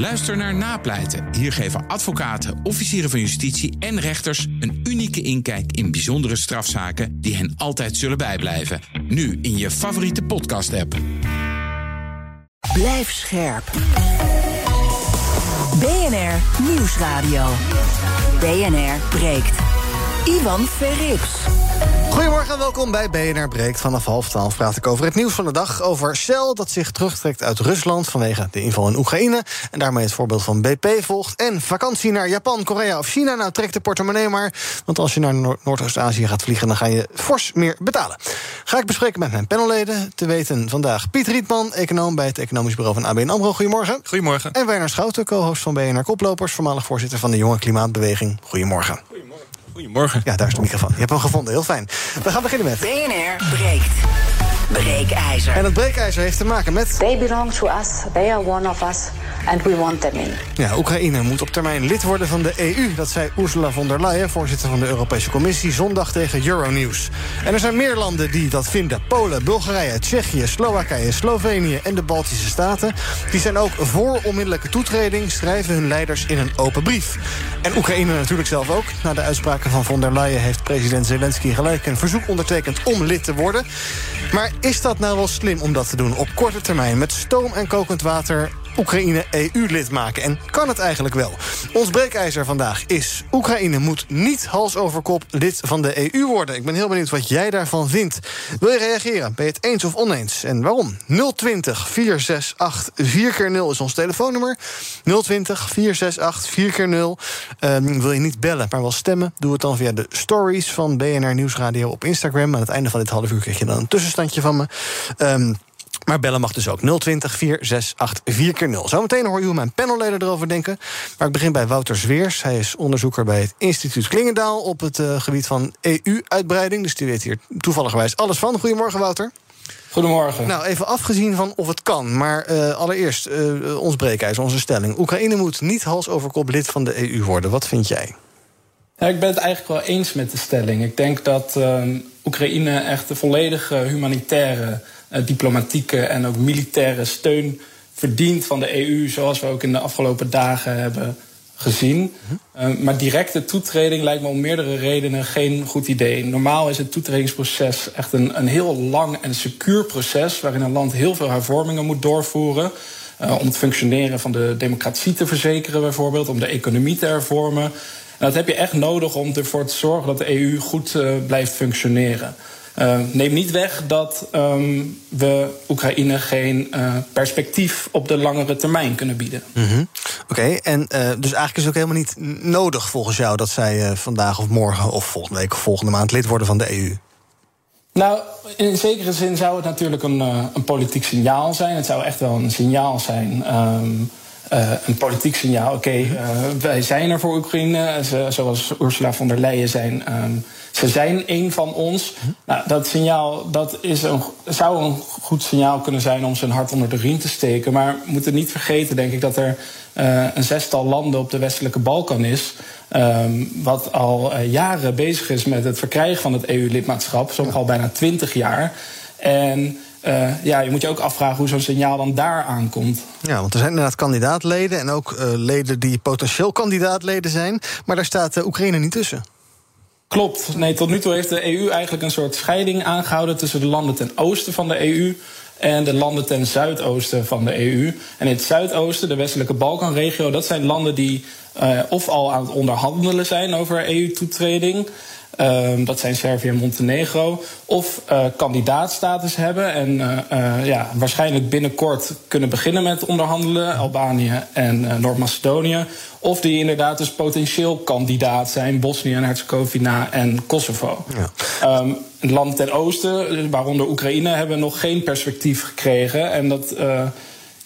Luister naar Napleiten. Hier geven advocaten, officieren van justitie en rechters een unieke inkijk in bijzondere strafzaken die hen altijd zullen bijblijven. Nu in je favoriete podcast-app. Blijf scherp. BNR Nieuwsradio. BNR breekt. Ivan Verrips. Goedemorgen en welkom bij BNR Breekt. Vanaf half twaalf praat ik over het nieuws van de dag. Over Shell dat zich terugtrekt uit Rusland vanwege de inval in Oekraïne. En daarmee het voorbeeld van BP volgt. En vakantie naar Japan, Korea of China. Nou, trek de portemonnee maar. Want als je naar Noord- Noordoost-Azië gaat vliegen... dan ga je fors meer betalen. Ga ik bespreken met mijn panelleden. Te weten vandaag Piet Rietman, econoom bij het economisch bureau van ABN AMRO. Goedemorgen. Goedemorgen. En Werner Schouten, co-host van BNR Koplopers... voormalig voorzitter van de Jonge Klimaatbeweging. Goedemorgen. Goedemorgen. Ja, daar is de microfoon. Je hebt hem gevonden, heel fijn. We gaan beginnen met... BNR breekt. Breekijzer. En het breekijzer heeft te maken met... They belong to us, they are one of us, and we want them in. Ja, Oekraïne moet op termijn lid worden van de EU. Dat zei Ursula von der Leyen, voorzitter van de Europese Commissie... zondag tegen Euronews. En er zijn meer landen die dat vinden. Polen, Bulgarije, Tsjechië, Slowakije, Slovenië en de Baltische Staten. Die zijn ook voor onmiddellijke toetreding... schrijven hun leiders in een open brief. En Oekraïne natuurlijk zelf ook. Na de uitspraken van von der Leyen heeft president Zelensky gelijk... een verzoek ondertekend om lid te worden. Maar is dat nou wel slim om dat te doen op korte termijn... met stoom en kokend water Oekraïne EU-lid maken? En kan het eigenlijk wel? Ons breekijzer vandaag is... Oekraïne moet niet hals over kop lid van de EU worden. Ik ben heel benieuwd wat jij daarvan vindt. Wil je reageren? Ben je het eens of oneens? En waarom? 020 468 4x0 is ons telefoonnummer. 020 468 4x0. Ehm, wil je niet bellen, maar wel stemmen? Doe het dan via de stories van BNR Nieuwsradio op Instagram. Aan het einde van dit half uur krijg je dan een tussenstandje van me. Ehm, maar bellen mag dus ook 020 468 4x0. Zometeen hoor je hoe mijn panelleden erover denken. Maar ik begin bij Wouter Zweers. Hij is onderzoeker bij het instituut Klingendaal... op het eh, gebied van EU-uitbreiding. Dus die weet hier toevallig alles van. Goedemorgen, Wouter. Goedemorgen. Nou, even afgezien van of het kan. Maar eh, allereerst eh, ons breekijzer, onze stelling. Oekraïne moet niet hals over kop lid van de EU worden. Wat vind jij? Ja, ik ben het eigenlijk wel eens met de stelling. Ik denk dat ehm, Oekraïne echt een volledige humanitaire, diplomatieke en ook militaire steun verdient van de EU, zoals we ook in de afgelopen dagen hebben gezien. Eh, maar directe toetreding lijkt me om meerdere redenen geen goed idee. Normaal is het toetredingsproces echt een, een heel lang en secuur proces... waarin een land heel veel hervormingen moet doorvoeren... eh, om het functioneren van de democratie te verzekeren bijvoorbeeld... om de economie te hervormen. En dat heb je echt nodig om ervoor te zorgen dat de EU goed eh, blijft functioneren. Uh, neem niet weg dat um, we Oekraïne geen uh, perspectief op de langere termijn kunnen bieden. Mm -hmm. Oké, okay, en uh, dus eigenlijk is het ook helemaal niet nodig volgens jou dat zij vandaag of morgen of volgende week of volgende maand lid worden van de EU. Nou, in zekere zin zou het natuurlijk een, een politiek signaal zijn. Het zou echt wel een signaal zijn. Um, uh, een politiek signaal. Oké, okay, uh, wij zijn er voor Oekraïne. Ze, zoals Ursula von der Leyen zijn. Um, ze zijn één van ons. Nou, dat signaal dat is een, zou een goed signaal kunnen zijn om zijn hart onder de riem te steken. Maar we moeten niet vergeten, denk ik, dat er uh, een zestal landen op de westelijke Balkan is. Um, wat al jaren bezig is met het verkrijgen van het EU-lidmaatschap. Soms al bijna twintig jaar. En uh, ja, je moet je ook afvragen hoe zo'n signaal dan daar aankomt. Ja, want er zijn inderdaad kandidaatleden en ook uh, leden die potentieel kandidaatleden zijn. Maar daar staat uh, Oekraïne niet tussen. Klopt. Nee, tot nu toe heeft de EU eigenlijk een soort scheiding aangehouden tussen de landen ten oosten van de EU en de landen ten zuidoosten van de EU. En in het zuidoosten, de westelijke Balkanregio, dat zijn landen die uh, of al aan het onderhandelen zijn over EU-toetreding. Um, dat zijn Servië en Montenegro. Of uh, kandidaatstatus hebben. En uh, uh, ja, waarschijnlijk binnenkort kunnen beginnen met onderhandelen. Albanië en Noord-Macedonië. Of die inderdaad dus potentieel kandidaat zijn. Bosnië en Herzegovina en Kosovo. Ja. Um, het land ten oosten, waaronder Oekraïne, hebben nog geen perspectief gekregen. En dat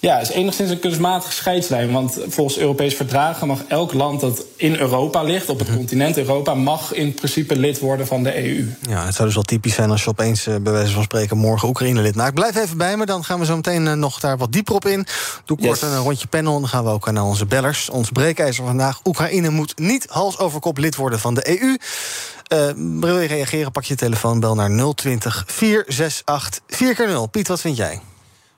ja, is enigszins een kunstmatige scheidslijn. Want volgens Europese verdragen mag elk land dat in Europa ligt, op het mm -hmm. continent Europa, mag in principe lid worden van de EU. Ja, het zou dus wel typisch zijn als je opeens uh, bij wijze van spreken morgen Oekraïne lid maakt. Blijf even bij me, dan gaan we zo meteen uh, nog daar wat dieper op in. Doe kort yes. een rondje panel en dan gaan we ook naar onze bellers. Ons breekijzer vandaag. Oekraïne moet niet hals over kop lid worden van de EU. Uh, wil je reageren, pak je telefoon, bel naar 020 468 4x0. Piet, wat vind jij?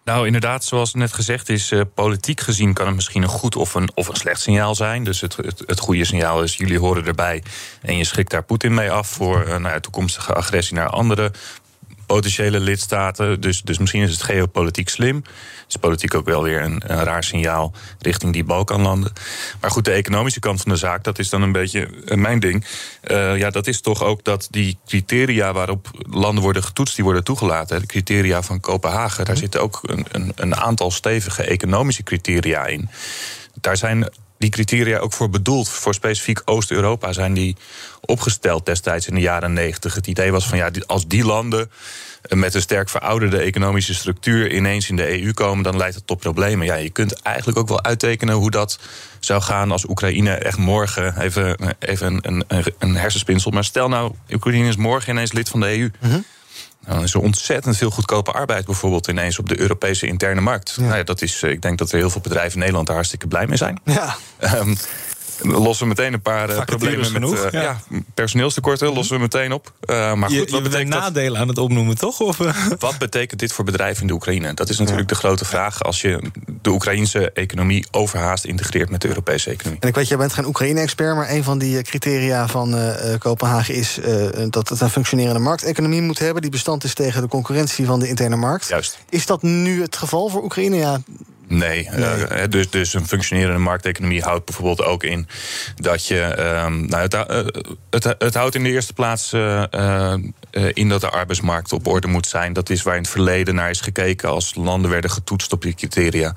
Nou, inderdaad, zoals net gezegd is, uh, politiek gezien kan het misschien een goed of een, of een slecht signaal zijn. Dus het, het, het goede signaal is, jullie horen erbij en je schikt daar Poetin mee af voor uh, nou ja, toekomstige agressie naar andere potentiële lidstaten. Dus, dus misschien is het geopolitiek slim. Is politiek ook wel weer een, een, raar signaal richting die Balkanlanden. Maar goed, de economische kant van de zaak, dat is dan een beetje uh, mijn ding. Uh, ja, dat is toch ook dat die criteria waarop landen worden getoetst, die worden toegelaten. De criteria van Kopenhagen, daar zitten ook een, een, een aantal stevige economische criteria in. Daar zijn die criteria ook voor bedoeld. Voor specifiek Oost-Europa zijn die opgesteld destijds in de jaren negentig. Het idee was van ja, als die landen met een sterk verouderde economische structuur ineens in de EU komen, dan leidt het tot problemen. Ja, je kunt eigenlijk ook wel uittekenen hoe dat zou gaan als Oekraïne echt morgen, even, even een, een, een hersenspinsel, maar stel nou, Oekraïne is morgen ineens lid van de EU. Mm dan is er ontzettend veel goedkope arbeid bijvoorbeeld ineens op de Europese interne markt. Ja. Nou ja, dat is, ik denk dat er heel veel bedrijven in Nederland daar hartstikke blij mee zijn. Ja. Um, lossen we meteen een paar uh, problemen genoeg, met uh, ja. ja. personeelstekorten. Lossen we meteen op. Uh, maar goed, je, wat betekent nadelen dat? aan het opnoemen, toch? Of, wat betekent dit voor bedrijven in de Oekraïne? Dat is natuurlijk ja. de grote vraag als je de Oekraïnse economie overhaast integreert met de Europese economie. En ik weet, jij bent geen Oekraïne-expert, maar een van die criteria van Kopenhagen is dat het een functionerende markteconomie moet hebben, die bestand is tegen de concurrentie van de interne markt. Juist. Is dat nu het geval voor Oekraïne? Ja, Nee, nee. Uh, dus, dus een functionerende markteconomie houdt bijvoorbeeld ook in dat je. Um, nou, het, uh, het, het, houdt in de eerste plaats in dat de arbeidsmarkt op orde moet zijn. Dat is waar in het verleden naar is gekeken als landen werden getoetst op die criteria.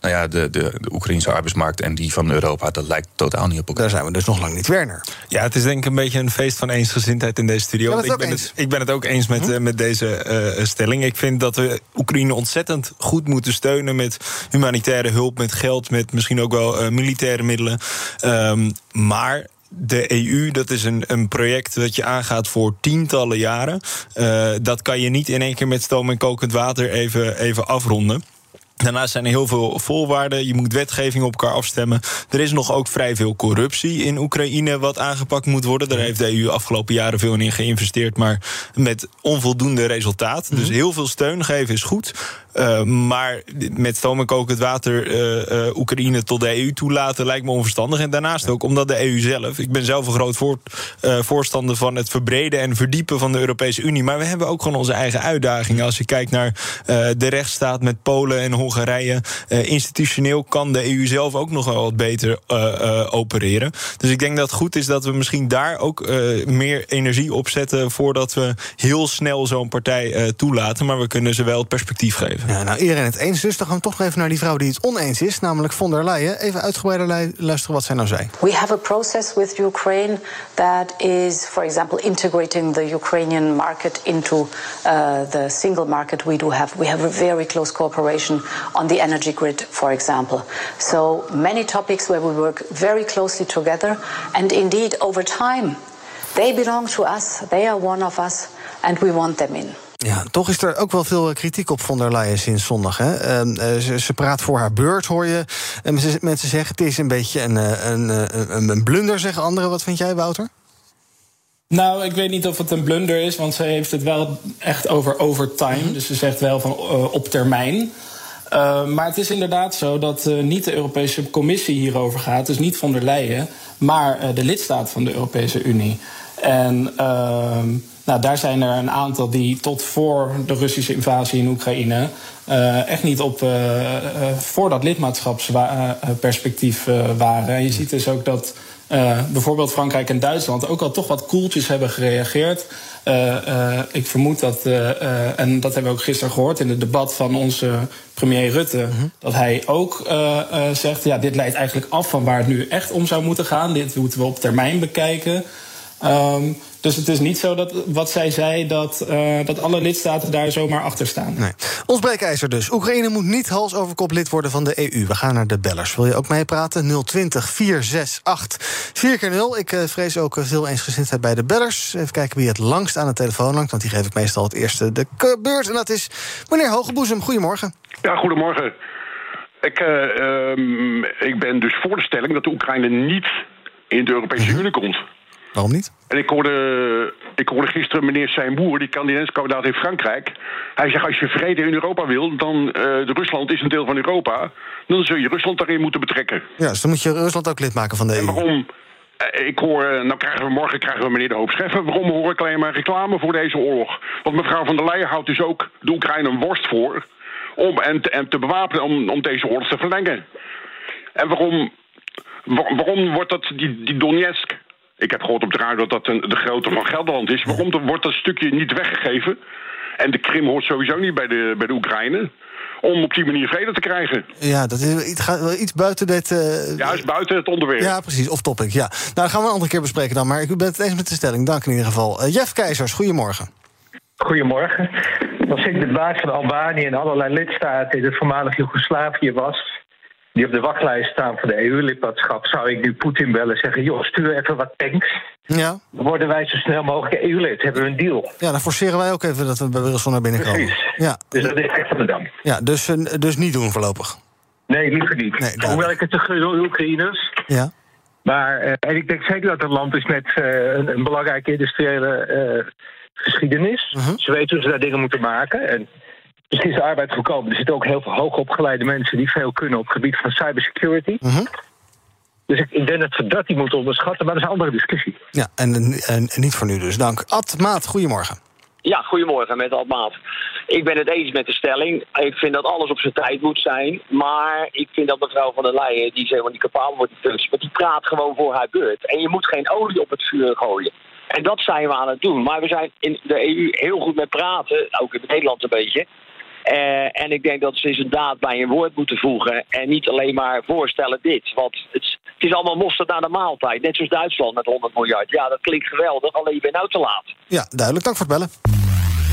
Nou ja, de, de, de Oekraïnse arbeidsmarkt en die van Europa, dat lijkt totaal niet op elkaar. Daar zijn we dus nog lang niet, Werner. Ja, het is denk ik een beetje een feest van eensgezindheid in deze studio. Ja, ik, ben eens. het, ik ben het ook eens met, hm? met deze stelling. Ik vind dat we Oekraïne ontzettend goed moeten steunen met humanitaire hulp, met geld, met misschien ook wel uh, militaire middelen. Um, maar de EU, dat is een, een project dat je aangaat voor tientallen jaren. Uh, dat kan je niet in één keer met stoom en kokend water even, even afronden. Daarnaast zijn er heel veel voorwaarden. Je moet wetgeving op elkaar afstemmen. Er is nog ook vrij veel corruptie in Oekraïne wat aangepakt moet worden. Daar heeft de EU afgelopen jaren veel in geïnvesteerd, maar met onvoldoende resultaat. Dus heel veel steun geven is goed. Uh, maar met stoom en kokend water uh, uh, Oekraïne tot de EU toelaten lijkt me onverstandig. En daarnaast ook omdat de EU zelf. Ik ben zelf een groot voor, voorstander van het verbreden en verdiepen van de Europese Unie. Maar we hebben ook gewoon onze eigen uitdagingen. Als je kijkt naar de rechtsstaat met Polen en Hongarije. institutioneel kan de EU zelf ook nog wel wat beter opereren. Dus ik denk dat het goed is dat we misschien daar ook meer energie op zetten. voordat we heel snel zo'n partij toelaten. Maar we kunnen ze wel het perspectief geven. Ja, nou, iedereen het eens dus. Dan gaan we toch even naar die vrouw die het oneens is, namelijk von der Leyen. Even uitgebreider luisteren wat zij nou zei. We have a process with Ukraine that is, for example, integrating the Ukrainian market into uh, the single market we do have. We have a very close cooperation on the energy grid, for example. So many topics where we work very closely together. And indeed, over time, they belong to us. They are one of us, and we want them in. Ja, toch is er ook wel veel kritiek op von der Leyen sinds zondag. Hè? Uh, ze, ze, praat voor haar beurt, hoor je. Uh, mensen zeggen het is een beetje een, een, een, een blunder, zeggen anderen. Wat vind jij, Wouter? Nou, ik weet niet of het een blunder is, want ze heeft het wel echt over overtime. Mm-hmm. Dus ze zegt wel van uh, op termijn. Uh, maar het is inderdaad zo dat uh, niet de Europese Commissie hierover gaat, dus niet von der Leyen, maar de lidstaat van de Europese Unie. En ehm, nou, daar zijn er een aantal die tot voor de Russische invasie in Oekraïne echt niet op voor dat lidmaatschapsperspectief waren. En je ziet dus ook dat bijvoorbeeld Frankrijk en Duitsland ook al toch wat koeltjes hebben gereageerd. Ik vermoed dat, en dat hebben we ook gisteren gehoord in het debat van onze premier Rutte, -hmm. dat hij ook zegt: ja, dit leidt eigenlijk af van waar het nu echt om zou moeten gaan. Dit moeten we op termijn bekijken. Um, dus het is niet zo dat wat zij zei, dat, uh, dat alle lidstaten daar zomaar achter staan. Nee. Ons breekijzer dus. Oekraïne moet niet hals over kop lid worden van de EU. We gaan naar de bellers. Wil je ook meepraten? 020 468 4 keer 0 Ik uh, vrees ook veel eensgezindheid bij de bellers. Even kijken wie het langst aan de telefoon hangt. Want die geef ik meestal het eerste de beurt. En dat is meneer Hogeboezem. Goedemorgen. Ja, goedemorgen. Ik, uh, um, ik ben dus voor de stelling dat de Oekraïne niet in de Europese Unie komt. Waarom niet? En ik hoorde, ik hoorde gisteren meneer Seymour, die kandidaat in Frankrijk. Hij zegt, als je vrede in Europa wil, dan uh, de Rusland is een deel van Europa. Dan zul je Rusland daarin moeten betrekken. Ja, dus dan moet je Rusland ook lid maken van de EU. En waarom? Uh, ik hoor, nou krijgen we morgen krijgen we meneer De Hoop Scheffen. Waarom hoor ik alleen maar reclame voor deze oorlog? Want mevrouw van der Leyen houdt dus ook de Oekraïne een worst voor... om en te, en te bewapenen om, om deze oorlog te verlengen. En waarom, waarom wordt dat die, die Donetsk ik heb gehoord op de radio dat dat een, de grootte van Gelderland is. Waarom wordt dat stukje niet weggegeven? En de Krim hoort sowieso niet bij de, bij de Oekraïne. Om op die manier vrede te krijgen. Ja, dat is, het gaat wel iets buiten dit... Uh... Ja, is buiten het onderwerp. Ja, precies, off topic. Ja. Nou, dat gaan we een andere keer bespreken dan. Maar ik ben het eens met de stelling. Dank in ieder geval. Uh, Jeff Keizers, goedemorgen. Goedemorgen. Als ik de baas van Albanië en allerlei lidstaten in het voormalig Joegoslavië was die op de wachtlijst staan voor de EU-lidmaatschap, zou ik nu Poetin bellen zeggen: joh, stuur even wat tanks. Ja. Dan worden wij zo snel mogelijk EU-lid. Hebben we een deal. Ja, dan forceren wij ook even dat we bij Brussel naar binnen komen. Precies. Ja. Dus dat is echt van de dam. Ja, dus, eh, dus niet doen voorlopig. Nee, liever niet. Nee, Hoewel ik het te gun de Oekraïners. Ja. Maar uh, en ik denk zeker dat het land is met uh, een, een, belangrijke industriële geschiedenis. Mhm. Ze weten hoe ze daar dingen moeten maken. En Misschien is de arbeid gekomen. Er zitten ook heel veel hoogopgeleide mensen die veel kunnen op het gebied van cybersecurity. Mhm. Dus ik, ik denk dat we dat niet moeten onderschatten, maar dat is een andere discussie. Ja, en, en, en niet voor nu dus. Dank. Ad Maat, goedemorgen. Ja, goedemorgen met Ad Maat. Ik ben het eens met de stelling. Ik vind dat alles op zijn tijd moet zijn. Maar ik vind dat mevrouw van der Leyen, die is helemaal niet capabel voor die functie, maar die praat gewoon voor haar beurt. En je moet geen olie op het vuur gooien. En dat zijn we aan het doen. Maar we zijn in de EU heel goed met praten, ook in Nederland een beetje. Uh, en ik denk dat ze inderdaad bij een woord moeten voegen. En niet alleen maar voorstellen dit. Want het, het is allemaal mosterd naar de maaltijd. Net zoals Duitsland met 100 miljard. Ja, dat klinkt geweldig, alleen je bent nou te laat. Ja, duidelijk. Dank voor het bellen.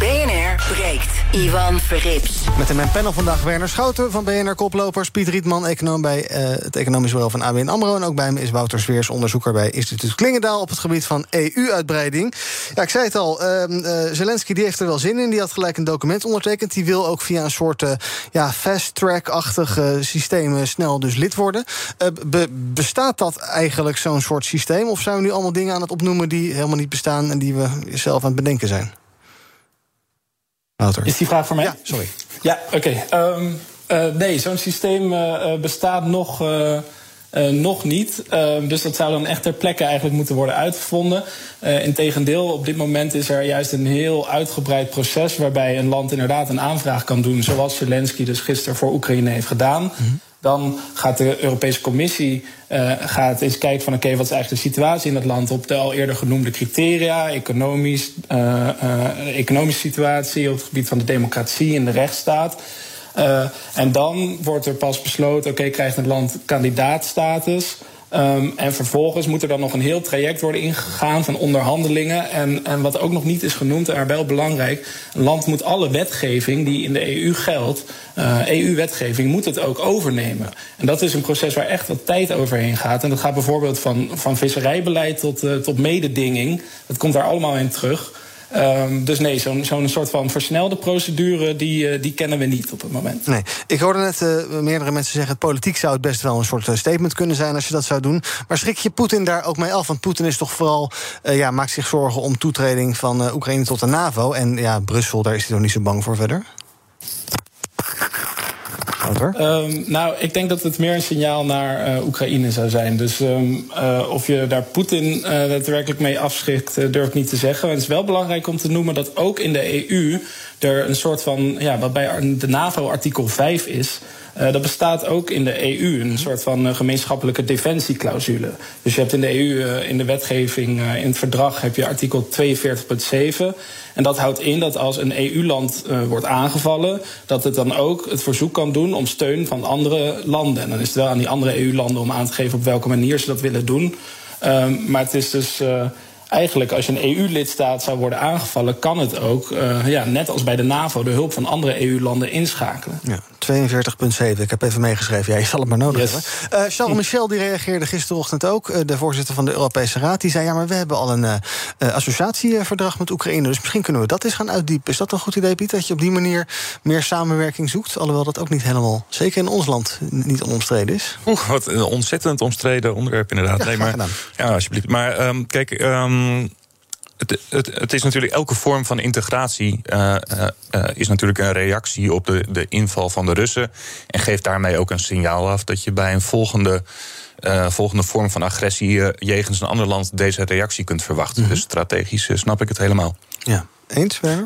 BNR breekt. Ivan Verrips. Met in mijn panel vandaag Werner Schouten van BNR Koplopers. Piet Rietman, econoom bij uh, het economisch bureau van ABN AMRO. En ook bij hem is Wouter Zweers, onderzoeker bij instituut Klingendaal... op het gebied van EU-uitbreiding. Ja, ik zei het al, uh, Zelensky die heeft er wel zin in. Die had gelijk een document ondertekend. Die wil ook via een soort ja, fast-track-achtig systeem snel dus lid worden. Be bestaat dat eigenlijk, zo'n soort systeem? Of zijn we nu allemaal dingen aan het opnoemen die helemaal niet bestaan... en die we zelf aan het bedenken zijn? Wouter. Is die vraag voor mij? Ja, sorry. Ja, oké. Okay. Um, uh, nee, zo'n systeem uh, bestaat nog, uh, nog niet. dus dat zou dan echt ter plekke eigenlijk moeten worden uitgevonden. Integendeel, op dit moment is er juist een heel uitgebreid proces... waarbij een land inderdaad een aanvraag kan doen... zoals Zelensky dus gisteren voor Oekraïne heeft gedaan... Mm -hmm. Dan gaat de Europese Commissie uh, gaat eens kijken van oké, wat is eigenlijk de situatie in dat land op de al eerder genoemde criteria, economisch, uh, uh, economische situatie op het gebied van de democratie en de rechtsstaat. en dan wordt er pas besloten, oké, krijgt het land kandidaatstatus. Um, en vervolgens moet er dan nog een heel traject worden ingegaan van onderhandelingen. En, en wat ook nog niet is genoemd, en wel belangrijk: een land moet alle wetgeving die in de EU geldt, EU-wetgeving, moet het ook overnemen. En dat is een proces waar echt wat tijd overheen gaat. En dat gaat bijvoorbeeld van, van visserijbeleid tot, uh, tot mededinging. Dat komt daar allemaal in terug. Um, dus nee, zo'n zo'n soort van versnelde procedure, die, uh, die kennen we niet op het moment. Nee, ik hoorde net uh, meerdere mensen zeggen... politiek zou het best wel een soort statement kunnen zijn als je dat zou doen. Maar schrik je Poetin daar ook mee af? Want Poetin is toch vooral, ja, maakt zich zorgen om toetreding van Oekraïne tot de NAVO. En ja, Brussel, daar is hij toch niet zo bang voor verder? Um, nou, ik denk dat het meer een signaal naar uh, Oekraïne zou zijn. Dus um, uh, of je daar Poetin uh, daadwerkelijk mee afschrikt, durf ik niet te zeggen. Maar het is wel belangrijk om te noemen dat ook in de EU er een soort van, ja, wat bij de NAVO artikel 5 is. Uh, dat bestaat ook in de EU, een soort van uh, gemeenschappelijke defensieclausule. Dus je hebt in de EU, uh, in de wetgeving, in het verdrag, heb je artikel 42.7. En dat houdt in dat als een EU-land wordt aangevallen, dat het dan ook het verzoek kan doen om steun van andere landen. En dan is het wel aan die andere EU-landen om aan te geven op welke manier ze dat willen doen. Um, maar het is dus eigenlijk als je een EU-lidstaat zou worden aangevallen, kan het ook, uh, ja, net als bij de NAVO, de hulp van andere EU-landen inschakelen. Ja, 42,7. Ik heb even meegeschreven. Ja, je zal het maar nodig yes. hebben. Uh, Charles Michel die reageerde gisterochtend ook, uh, de voorzitter van de Europese Raad. Die zei: Ja, maar we hebben al een associatieverdrag met Oekraïne. Dus misschien kunnen we dat eens gaan uitdiepen. Is dat een goed idee, Piet? Dat je op die manier meer samenwerking zoekt? Alhoewel dat ook niet helemaal, zeker in ons land, niet onomstreden is. Oeh, wat een ontzettend omstreden onderwerp, inderdaad. Ja, nee, maar, ja, alsjeblieft. Maar um, kijk. Um, het, het, het, is natuurlijk elke vorm van integratie uh, uh, is natuurlijk een reactie op de, de inval van de Russen. En geeft daarmee ook een signaal af dat je bij een volgende, uh, volgende vorm van agressie jegens een ander land deze reactie kunt verwachten. Mm -hmm. Dus strategisch snap ik het helemaal. Ja.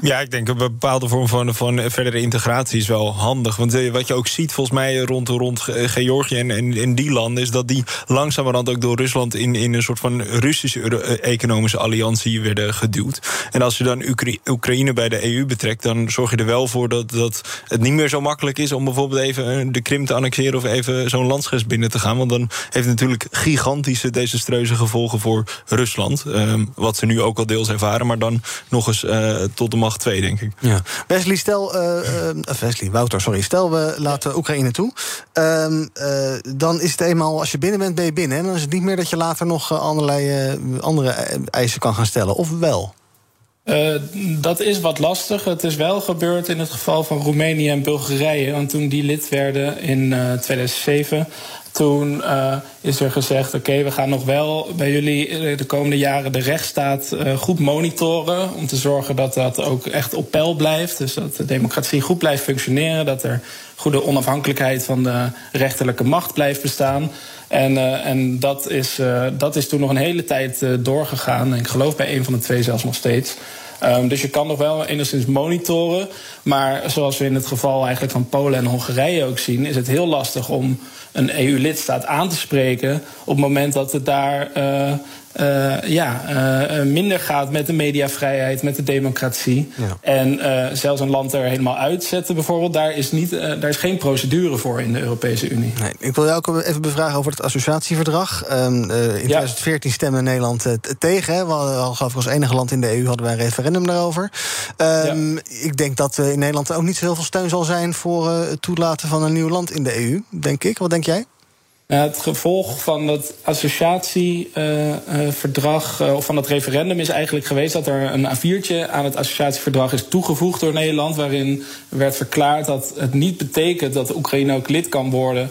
Ja, ik denk een bepaalde vorm van, van verdere integratie is wel handig. Want uh, wat je ook ziet, volgens mij rond, rond Georgië en, en, die landen... is dat die langzamerhand ook door Rusland in, in een soort van Russische economische alliantie werden geduwd. En als je dan Oekra Oekraïne bij de EU betrekt... dan zorg je er wel voor dat, dat het niet meer zo makkelijk is... om bijvoorbeeld even de Krim te annexeren of even zo'n landschets binnen te gaan. Want dan heeft natuurlijk gigantische desastreuze gevolgen voor Rusland. Um, wat ze nu ook al deels ervaren, maar dan nog eens... tot de macht 2, denk ik. Ja. Wesley, stel, uh, uh, Wesley, Wouter, sorry. Stel, we laten Oekraïne toe. Uh, dan is het eenmaal, als je binnen bent, ben je binnen. En dan is het niet meer dat je later nog allerlei andere eisen kan gaan stellen. Of wel? Uh, dat is wat lastig. Het is wel gebeurd in het geval van Roemenië en Bulgarije. Want toen die lid werden in uh, 2007, toen uh, is er gezegd: oké, we gaan nog wel bij jullie de komende jaren de rechtsstaat uh, goed monitoren. Om te zorgen dat dat ook echt op peil blijft. Dus dat de democratie goed blijft functioneren. Dat er goede onafhankelijkheid van de rechterlijke macht blijft bestaan. En, en dat, is, dat is toen nog een hele tijd doorgegaan. En ik geloof bij een van de twee zelfs nog steeds. Um, dus je kan nog wel enigszins monitoren. Maar zoals we in het geval eigenlijk van Polen en Hongarije ook zien, is het heel lastig om een EU-lidstaat aan te spreken op het moment dat het daar uh, ja, uh, minder gaat met de mediavrijheid, met de democratie. Ja. En zelfs een land er helemaal uitzetten, bijvoorbeeld, daar is, niet, daar is geen procedure voor in de Europese Unie. Nee, ik wil jou ook even bevragen over het associatieverdrag. Um, in ja. 2014 stemde Nederland tegen. Hè. We ik, als enige land in de EU hadden wij een referendum daarover. Um, ja. Ik denk dat in Nederland ook niet zo heel veel steun zal zijn voor het toelaten van een nieuw land in de EU, denk ik. Wat denk jij? Het gevolg van dat associatieverdrag, uh, uh, of van dat referendum, is eigenlijk geweest dat er een A4'tje aan het associatieverdrag is toegevoegd door Nederland. Waarin werd verklaard dat het niet betekent dat Oekraïne ook lid kan worden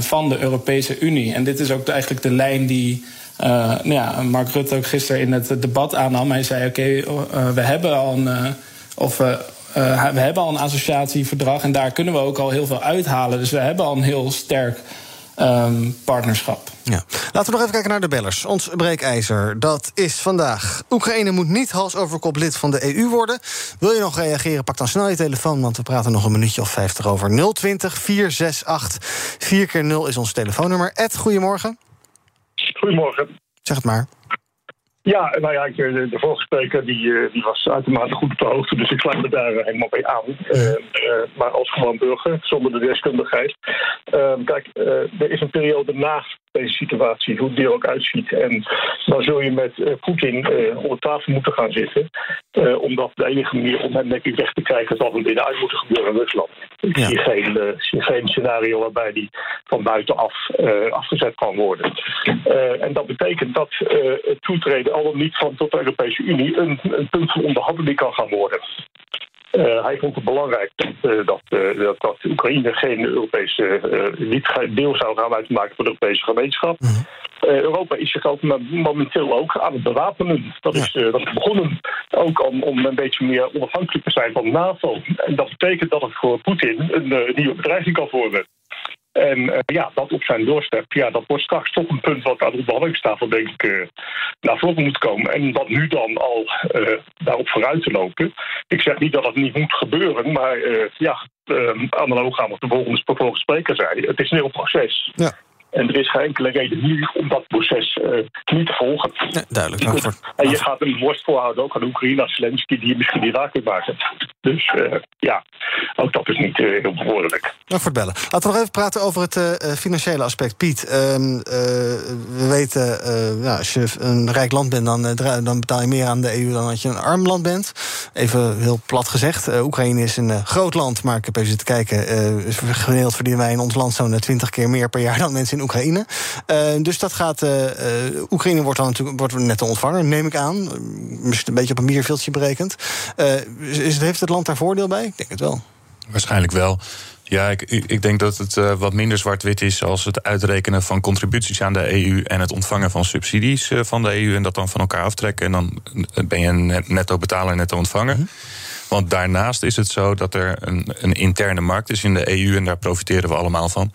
van de Europese Unie. En dit is ook eigenlijk de lijn die. nou ja, Mark Rutte ook gisteren in het debat aannam. Hij zei: Oké, we hebben al een. of we hebben al een associatieverdrag en daar kunnen we ook al heel veel uithalen. Dus we hebben al een heel sterk um, partnerschap. Ja. Laten we nog even kijken naar de bellers. Ons breekijzer, dat is vandaag. Oekraïne moet niet hals over kop lid van de EU worden. Wil je nog reageren, pak dan snel je telefoon... want we praten nog een minuutje of vijftig over. 020 468 4 keer 0 is ons telefoonnummer. Ed, goedemorgen. Goedemorgen. Zeg het maar. Ja, nou ja, de, de vorige spreker die, die was uitermate goed op de hoogte, dus ik sluit me daar helemaal bij aan. Uh, uh, maar als gewoon burger, zonder de deskundigheid. Uh, kijk, er is een periode na deze situatie, hoe die er ook uitziet. En dan zul je met uh, Poetin uh, onder tafel moeten gaan zitten. Uh, omdat de enige manier om hem denk ik weg te krijgen zal van binnenuit moeten gebeuren in Rusland. Ik ja. zie, geen, zie geen scenario waarbij die van buitenaf afgezet kan worden. en dat betekent dat het toetreden al of niet van tot de Europese Unie een, een punt van onderhandeling kan gaan worden. Uh, hij vond het belangrijk uh, dat, uh, dat, dat, Oekraïne geen Europese, niet deel zou gaan uitmaken van de Europese gemeenschap. Mm -hmm. Europa is zich ook momenteel ook aan het bewapenen. Dat is, dat is begonnen ook om, om een beetje meer onafhankelijk te zijn van NAVO. En dat betekent dat het voor Poetin een nieuwe bedreiging kan worden. En uh, ja, dat op zijn doorstep, ja, dat wordt straks toch een punt wat aan de behandelingstafel denk ik uh, naar voren moet komen. En dat nu dan al uh, daarop vooruit te lopen. Ik zeg niet dat het niet moet gebeuren, maar ja, analoog aan wat de volgende, volgende spreker zei. Het is een heel proces. Ja. En er is geen enkele reden nu om dat proces uh, niet te volgen. Ja, duidelijk. En je gaat een worst voorhouden ook aan Oekraïne als Zelensky die je misschien niet raak kunt maken. Dus uh, ja, ook dat is niet uh, heel bevorderlijk. Dank voor het bellen. Laten we nog even praten over het uh, financiële aspect. Piet, ehm, we weten, ja, als je een rijk land bent, dan, dan, betaal je meer aan de EU dan als je een arm land bent. Even heel plat gezegd. Oekraïne is een groot land, maar ik heb even zitten kijken. gemiddeld verdienen wij in ons land zo'n 20 keer meer per jaar dan mensen in Oekraïne. dus dat gaat. Oekraïne wordt dan natuurlijk wordt net de ontvanger, neem ik aan. Misschien een beetje op een mierveeltje berekend. is, heeft het land daar voordeel bij? Ik denk het wel. Waarschijnlijk wel. Ja, ik, ik denk dat het uh, wat minder zwart-wit is als het uitrekenen van contributies aan de EU en het ontvangen van subsidies uh, van de EU en dat dan van elkaar aftrekken. En dan ben je een netto betaler, netto ontvanger. Mm want daarnaast is het zo dat er een, een interne markt is in de EU en daar profiteren we allemaal van.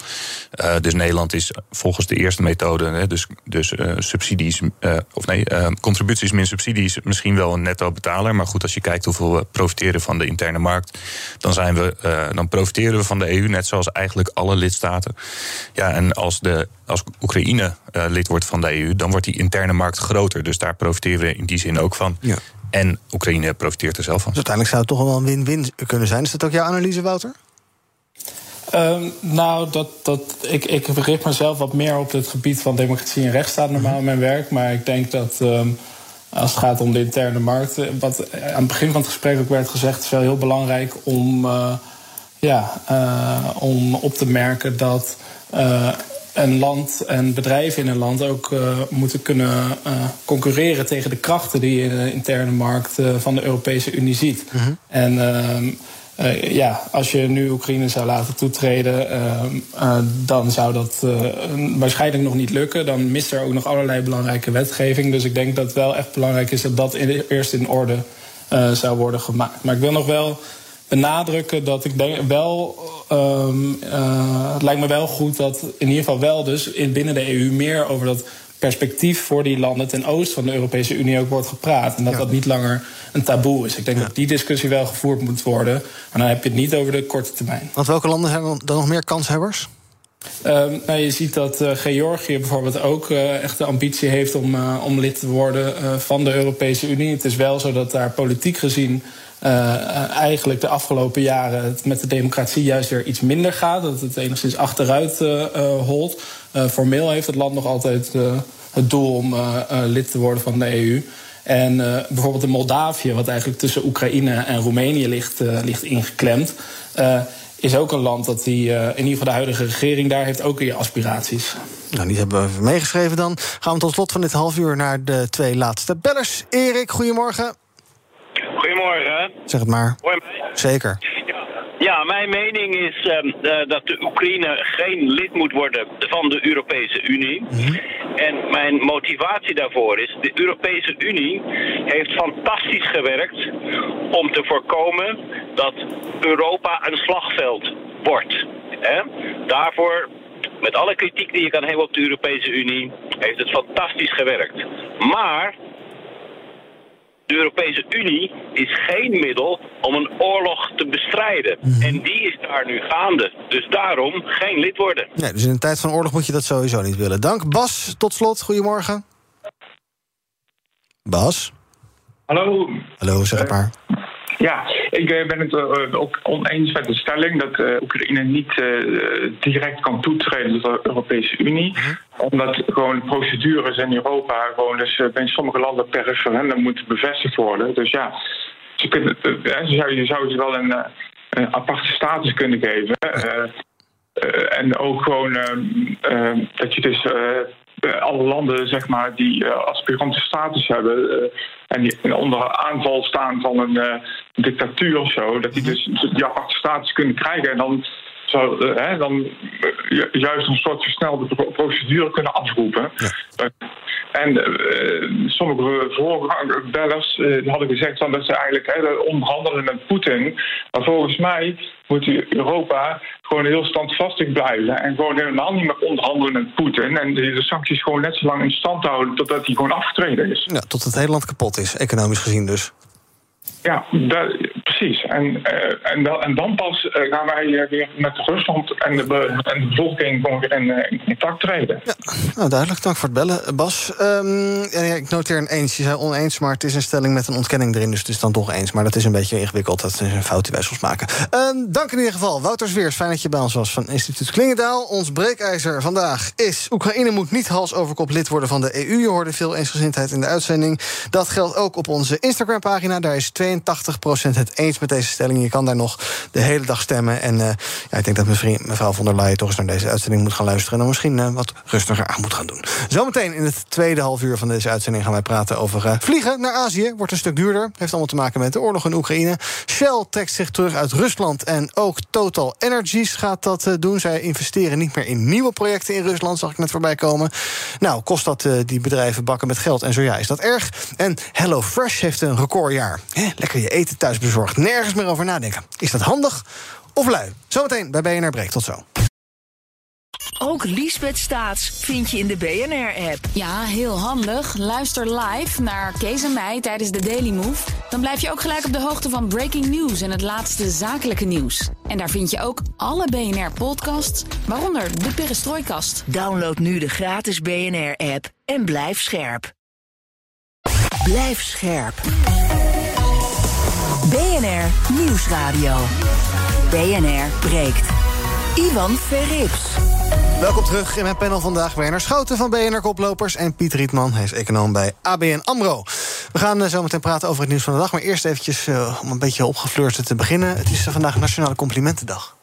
Uh, dus Nederland is volgens de eerste methode, hè, dus, dus uh, subsidies, uh, of nee, contributies min subsidies, misschien wel een netto betaler. Maar goed, als je kijkt hoeveel we profiteren van de interne markt, dan, zijn we, dan profiteren we van de EU, net zoals eigenlijk alle lidstaten. Ja, en als, de, als Oekraïne lid wordt van de EU, dan wordt die interne markt groter. Dus daar profiteren we in die zin ook van. Ja. En Oekraïne profiteert er zelf van. Dus uiteindelijk zou het toch wel een win-win kunnen zijn. Is dat ook jouw analyse, Wouter? Um, nou, dat, dat, ik, ik richt mezelf wat meer op het gebied van democratie en rechtsstaat normaal in mijn werk. Maar ik denk dat um, als het gaat om de interne markt, eh, wat aan het begin van het gesprek ook werd gezegd, is wel heel belangrijk om, uh, ja, uh, om op te merken dat uh, een land en bedrijven in een land ook uh, moeten kunnen uh, concurreren tegen de krachten die je in de interne markt uh, van de Europese Unie ziet. -huh. En ehm, ja, als je nu Oekraïne zou laten toetreden, ehm, dan zou dat waarschijnlijk nog niet lukken. Dan mist er ook nog allerlei belangrijke wetgeving. Dus ik denk dat het wel echt belangrijk is dat dat in, eerst in orde zou worden gemaakt. Maar ik wil nog wel benadrukken dat ik denk wel. Um, uh, het lijkt me wel goed dat in ieder geval wel dus in binnen de EU meer over dat perspectief voor die landen ten oosten van de Europese Unie ook wordt gepraat. En dat ja. dat niet langer een taboe is. Ik denk ja. dat die discussie wel gevoerd moet worden. Maar dan heb je het niet over de korte termijn. Want welke landen hebben dan nog meer kanshebbers? Um, nou, je ziet dat uh, Georgië bijvoorbeeld ook uh, echt de ambitie heeft om, uh, om lid te worden van de Europese Unie. Het is wel zo dat daar politiek gezien uh, eigenlijk de afgelopen jaren met de democratie juist weer iets minder gaat. Dat het enigszins achteruit uh, holt. formeel heeft het land nog altijd het doel om lid te worden van de EU. En bijvoorbeeld in Moldavië, wat eigenlijk tussen Oekraïne en Roemenië ligt, ligt ingeklemd. is ook een land dat die, in ieder geval de huidige regering daar heeft ook weer aspiraties. Nou, die hebben we even meegeschreven dan. Gaan we tot slot van dit half uur naar de twee laatste bellers. Erik, goedemorgen. Goedemorgen. Zeg het maar. Hoor je mij? Zeker. Ja, mijn mening is uh, dat de Oekraïne geen lid moet worden van de Europese Unie. Mm -hmm. En mijn motivatie daarvoor is: de Europese Unie heeft fantastisch gewerkt om te voorkomen dat Europa een slagveld wordt. Hè? Daarvoor met alle kritiek die je kan hebben op de Europese Unie, heeft het fantastisch gewerkt. Maar de Europese Unie is geen middel om een oorlog te bestrijden. Mm. En die is daar nu gaande. Dus daarom geen lid worden. Nee, dus in een tijd van oorlog moet je dat sowieso niet willen. Dank. Bas, tot slot, goedemorgen. Bas? Hallo. Hallo, zeg het maar. Uh, ja, ik ben het uh, ook oneens met de stelling dat uh, Oekraïne niet direct kan toetreden tot de Europese Unie. -hmm. Omdat gewoon procedures in Europa gewoon dus bij sommige landen per referendum moeten bevestigd worden. Dus ja, ze kunnen, zou, je zou ze wel een, een aparte status kunnen geven. en ook gewoon dat je dus alle landen zeg maar, die uh, aspirante status hebben uh, en die onder aanval staan van een uh, dictatuur of zo, dat die dus die aparte status kunnen krijgen. En dan zou hè, dan juist een soort versnelde procedure kunnen afroepen. Ja. En uh, sommige voorbellers uh, hadden gezegd dan dat ze eigenlijk hè, onderhandelen met Poetin. Maar volgens mij moet Europa gewoon heel standvastig blijven. En gewoon helemaal niet meer onderhandelen met Poetin. En de, de, sancties gewoon net zo lang in stand houden totdat hij gewoon afgetreden is. Ja, tot het hele land kapot is, economisch gezien dus. Ja, dat, precies. En, eh, en, dan, pas eh, gaan wij eh, weer met Rusland en de, be- en de bevolking in, contact treden. Nou, duidelijk. Dank voor het bellen, Bas. Ja, ja, ik noteer een eens. Je zei oneens, maar het is een stelling met een ontkenning erin. Dus het is dan toch eens. Maar dat is een beetje ingewikkeld. Dat is een fout die wij soms maken. Ehm, dank in ieder geval. Wouter Zweers, fijn dat je bij ons was van Instituut Klingendaal. Ons breekijzer vandaag is... Oekraïne moet niet hals over kop lid worden van de EU. Je hoorde veel eensgezindheid in de uitzending. Dat geldt ook op onze Instagram-pagina. Daar is 82% het eens met deze stelling. Je kan daar nog de hele dag stemmen. En eh, ja, ik denk dat vriend, mevrouw von der Leyen... toch eens naar deze uitzending moet gaan luisteren... en dan misschien eh, wat rustiger aan moet gaan doen. Zometeen in het tweede half uur van deze uitzending... gaan wij praten over eh, vliegen naar Azië. Wordt een stuk duurder. Heeft allemaal te maken met de oorlog in Oekraïne. Shell trekt zich terug uit Rusland. En ook Total Energies gaat dat doen. Zij investeren niet meer in nieuwe projecten in Rusland... zag ik net voorbij komen. Nou, kost dat die bedrijven bakken met geld? En zo ja, is dat erg? En HelloFresh heeft een recordjaar. Lekker je eten thuis bezorgd. Nergens meer over nadenken. Is dat handig of lui? Zometeen bij BNR Breek. Tot zo. Ook Liesbeth Staats vind je in de BNR-app. Ja, heel handig. Luister live naar Kees en mij tijdens de Daily Move. Dan blijf je ook gelijk op de hoogte van breaking news en het laatste zakelijke nieuws. En daar vind je ook alle BNR-podcasts, waaronder de Perestrooikast. Download nu de gratis BNR-app en blijf scherp. Blijf scherp. BNR Nieuwsradio. BNR breekt. Ivan Verrips. Welkom terug in mijn panel vandaag. Werner Schouten van BNR Koplopers en Piet Rietman. Hij is econoom bij ABN AMRO. We gaan eh, zo meteen praten over het nieuws van de dag. Maar eerst eventjes eh, om een beetje opgefleurd te beginnen. Het is vandaag Nationale Complimentendag.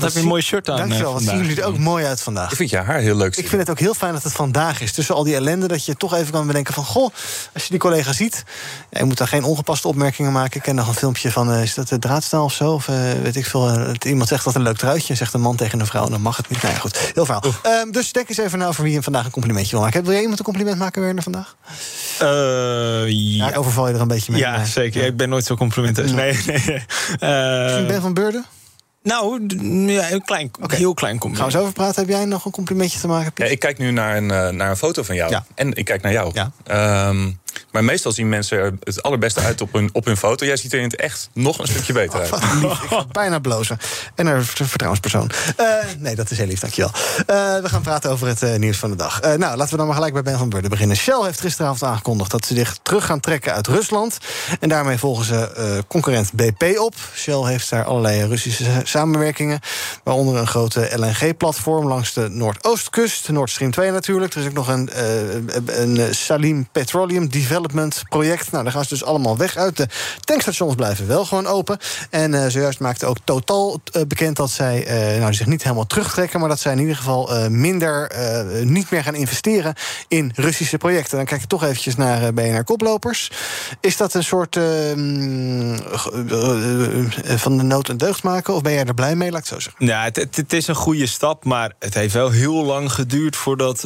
Wat heb je een mooi shirt aan, Dankjewel, eh, wat zien jullie er ook mooi uit vandaag. Ik vind je haar heel leuk. Ik vind het ook heel fijn dat het vandaag is. Tussen al die ellende dat je toch even kan bedenken van... goh, als je die collega ziet... Ja, je moet daar geen ongepaste opmerkingen maken. Ik ken nog een filmpje van, eh, is dat de draadstaal of zo? Of eh, weet ik veel, eh, dat iemand zegt dat een leuk truitje... zegt een man tegen een vrouw, dan mag het niet. Nou ja, goed, heel verhaal. Ehm, dus denk eens even na over wie je vandaag een complimentje wil maken. Wil jij iemand een compliment maken, Werner, vandaag? Eh, ja. overval je er een beetje mee. Ja, zeker. Ik ben nooit zo complimenteus. Nee, nee. nee. Eh, Misschien Ben van Beurden? Nou, ja, een klein, heel klein compliment. Gaan we zo over praten? Heb jij nog een complimentje te maken, Piet? Ja, ik kijk nu naar een, eh, naar een foto van jou. En ik kijk naar jou. Ehm, maar meestal zien mensen er het allerbeste uit op hun, op hun foto. Jij ziet er in het echt nog een stukje beter uit. Ga bijna blozen. En een ver- vertrouwenspersoon. Eh, nee, dat is heel lief, dankjewel. Eh, we gaan praten over het eh, nieuws van de dag. Nou, laten we dan maar gelijk bij Ben van Beurden beginnen. Shell heeft gisteravond aangekondigd dat ze zich terug gaan trekken uit Rusland. En daarmee volgen ze concurrent BP op. Shell heeft daar allerlei Russische samenwerkingen. Waaronder een grote LNG-platform langs de Noordoostkust. Nord Stream 2 natuurlijk. Er is ook nog een, een Salim Petroleum Development project. Nou, daar gaan ze dus allemaal weg uit. De tankstations blijven wel gewoon open. En eh, zojuist maakte ook Total eh, bekend dat zij eh, nou, zich niet helemaal terugtrekken... maar dat zij in ieder geval minder, niet meer gaan investeren in Russische projecten. Dan kijk ik toch eventjes naar BNR Koplopers. Is dat een soort mm, van de nood een deugd maken? Of ben jij er blij mee, laat ik zo zeggen? Ja, het, het, het is een goede stap, maar het heeft wel heel lang geduurd voordat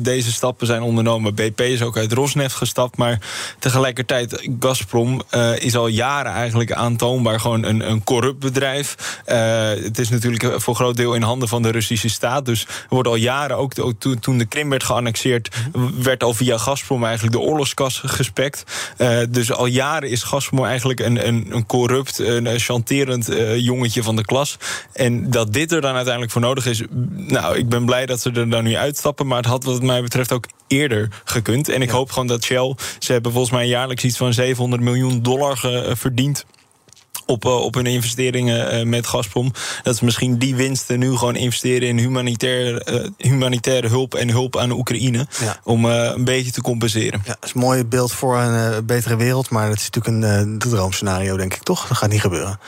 deze stappen zijn ondernomen. BP is ook uit Rosneft gestapt, maar tegelijkertijd Gazprom eh, is al jaren eigenlijk aantoonbaar gewoon een, een corrupt bedrijf. Eh, het is natuurlijk voor groot deel in handen van de Russische staat, dus er wordt al jaren ook, ook toen, toen de Krim werd geannexeerd, werd al via Gazprom eigenlijk de oorlogskas gespekt. Eh, dus al jaren is Gazprom eigenlijk een, een, een corrupt, een, een chanterend jongetje van de klas. En dat dit er dan uiteindelijk voor nodig is. Nou, ik ben blij dat ze er dan nu uitstappen. Maar het had, wat mij betreft, ook eerder gekund. En ik hoop gewoon dat Shell. Ze hebben volgens mij jaarlijks iets van 700 miljoen dollar eh, verdiend op, eh, op hun investeringen eh, met Gazprom. Dat ze misschien die winsten nu gewoon investeren in humanitair, eh, humanitaire hulp en hulp aan Oekraïne. Ja. Om een beetje te compenseren. Ja, dat is een mooi beeld voor een betere wereld. Maar dat is natuurlijk een droomscenario, denk ik, toch? Dat gaat niet gebeuren.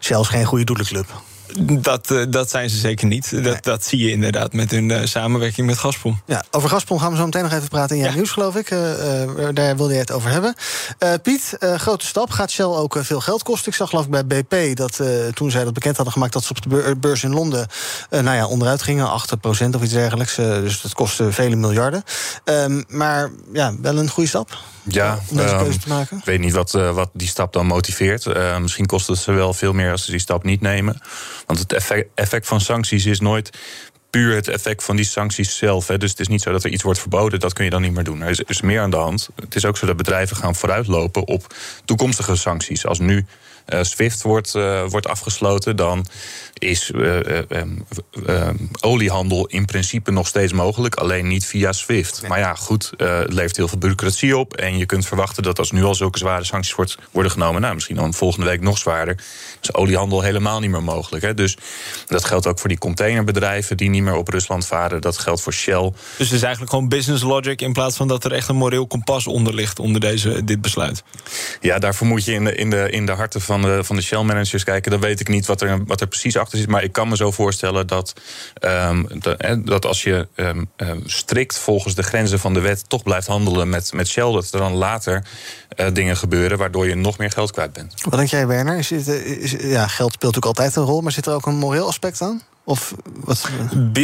Is geen goede doelenclub. Dat, eh, dat zijn ze zeker niet. Dat, dat zie je inderdaad met hun eh, samenwerking met Gazprom. Ja, over Gazprom gaan we zo meteen nog even praten in jouw nieuws, geloof ik. Eh, eh, daar wilde je het over hebben. Eh, Piet, eh, grote stap. Gaat Shell ook veel geld kosten? Ik zag geloof ik bij BP dat eh, toen zij dat bekend hadden gemaakt... dat ze op de beur- beurs in Londen eh, nou ja, onderuit gingen, 8% of iets dergelijks. Dus dat kostte vele miljarden. Ehm, maar ja, wel een goede stap. Ja, om deze ehm, keuze te maken. Ik weet niet wat, eh, wat die stap dan motiveert. Eh, misschien kost het ze wel veel meer als ze die stap niet nemen. Want het effect, van sancties is nooit puur het effect van die sancties zelf. Hè. Dus het is niet zo dat er iets wordt verboden, dat kun je dan niet meer doen. Er is, er is meer aan de hand. Het is ook zo dat bedrijven gaan vooruitlopen op toekomstige sancties. Als nu SWIFT wordt, uh, wordt afgesloten, dan is uh, oliehandel in principe nog steeds mogelijk, alleen niet via SWIFT. Maar ja, goed, het levert heel veel bureaucratie op. En je kunt verwachten dat als nu al zulke zware sancties wordt, worden genomen, nou, misschien dan volgende week nog zwaarder, is oliehandel helemaal niet meer mogelijk. Hè. Dus dat geldt ook voor die containerbedrijven die niet meer op Rusland varen. Dat geldt voor Shell. Dus het is eigenlijk gewoon business logic in plaats van dat er echt een moreel kompas onder ligt onder deze, dit besluit. Ja, daarvoor moet je in de, in de, in de harten van van de Shell-managers kijken. Dan weet ik niet wat er, wat er precies achter zit. Maar ik kan me zo voorstellen dat, um, dat als je um, strikt volgens de grenzen van de wet toch blijft handelen met, met Shell, dat er dan later uh, dingen gebeuren waardoor je nog meer geld kwijt bent. Wat denk jij, Werner? Is het, is, ja, geld speelt natuurlijk altijd een rol, maar zit er ook een moreel aspect aan? Of wat?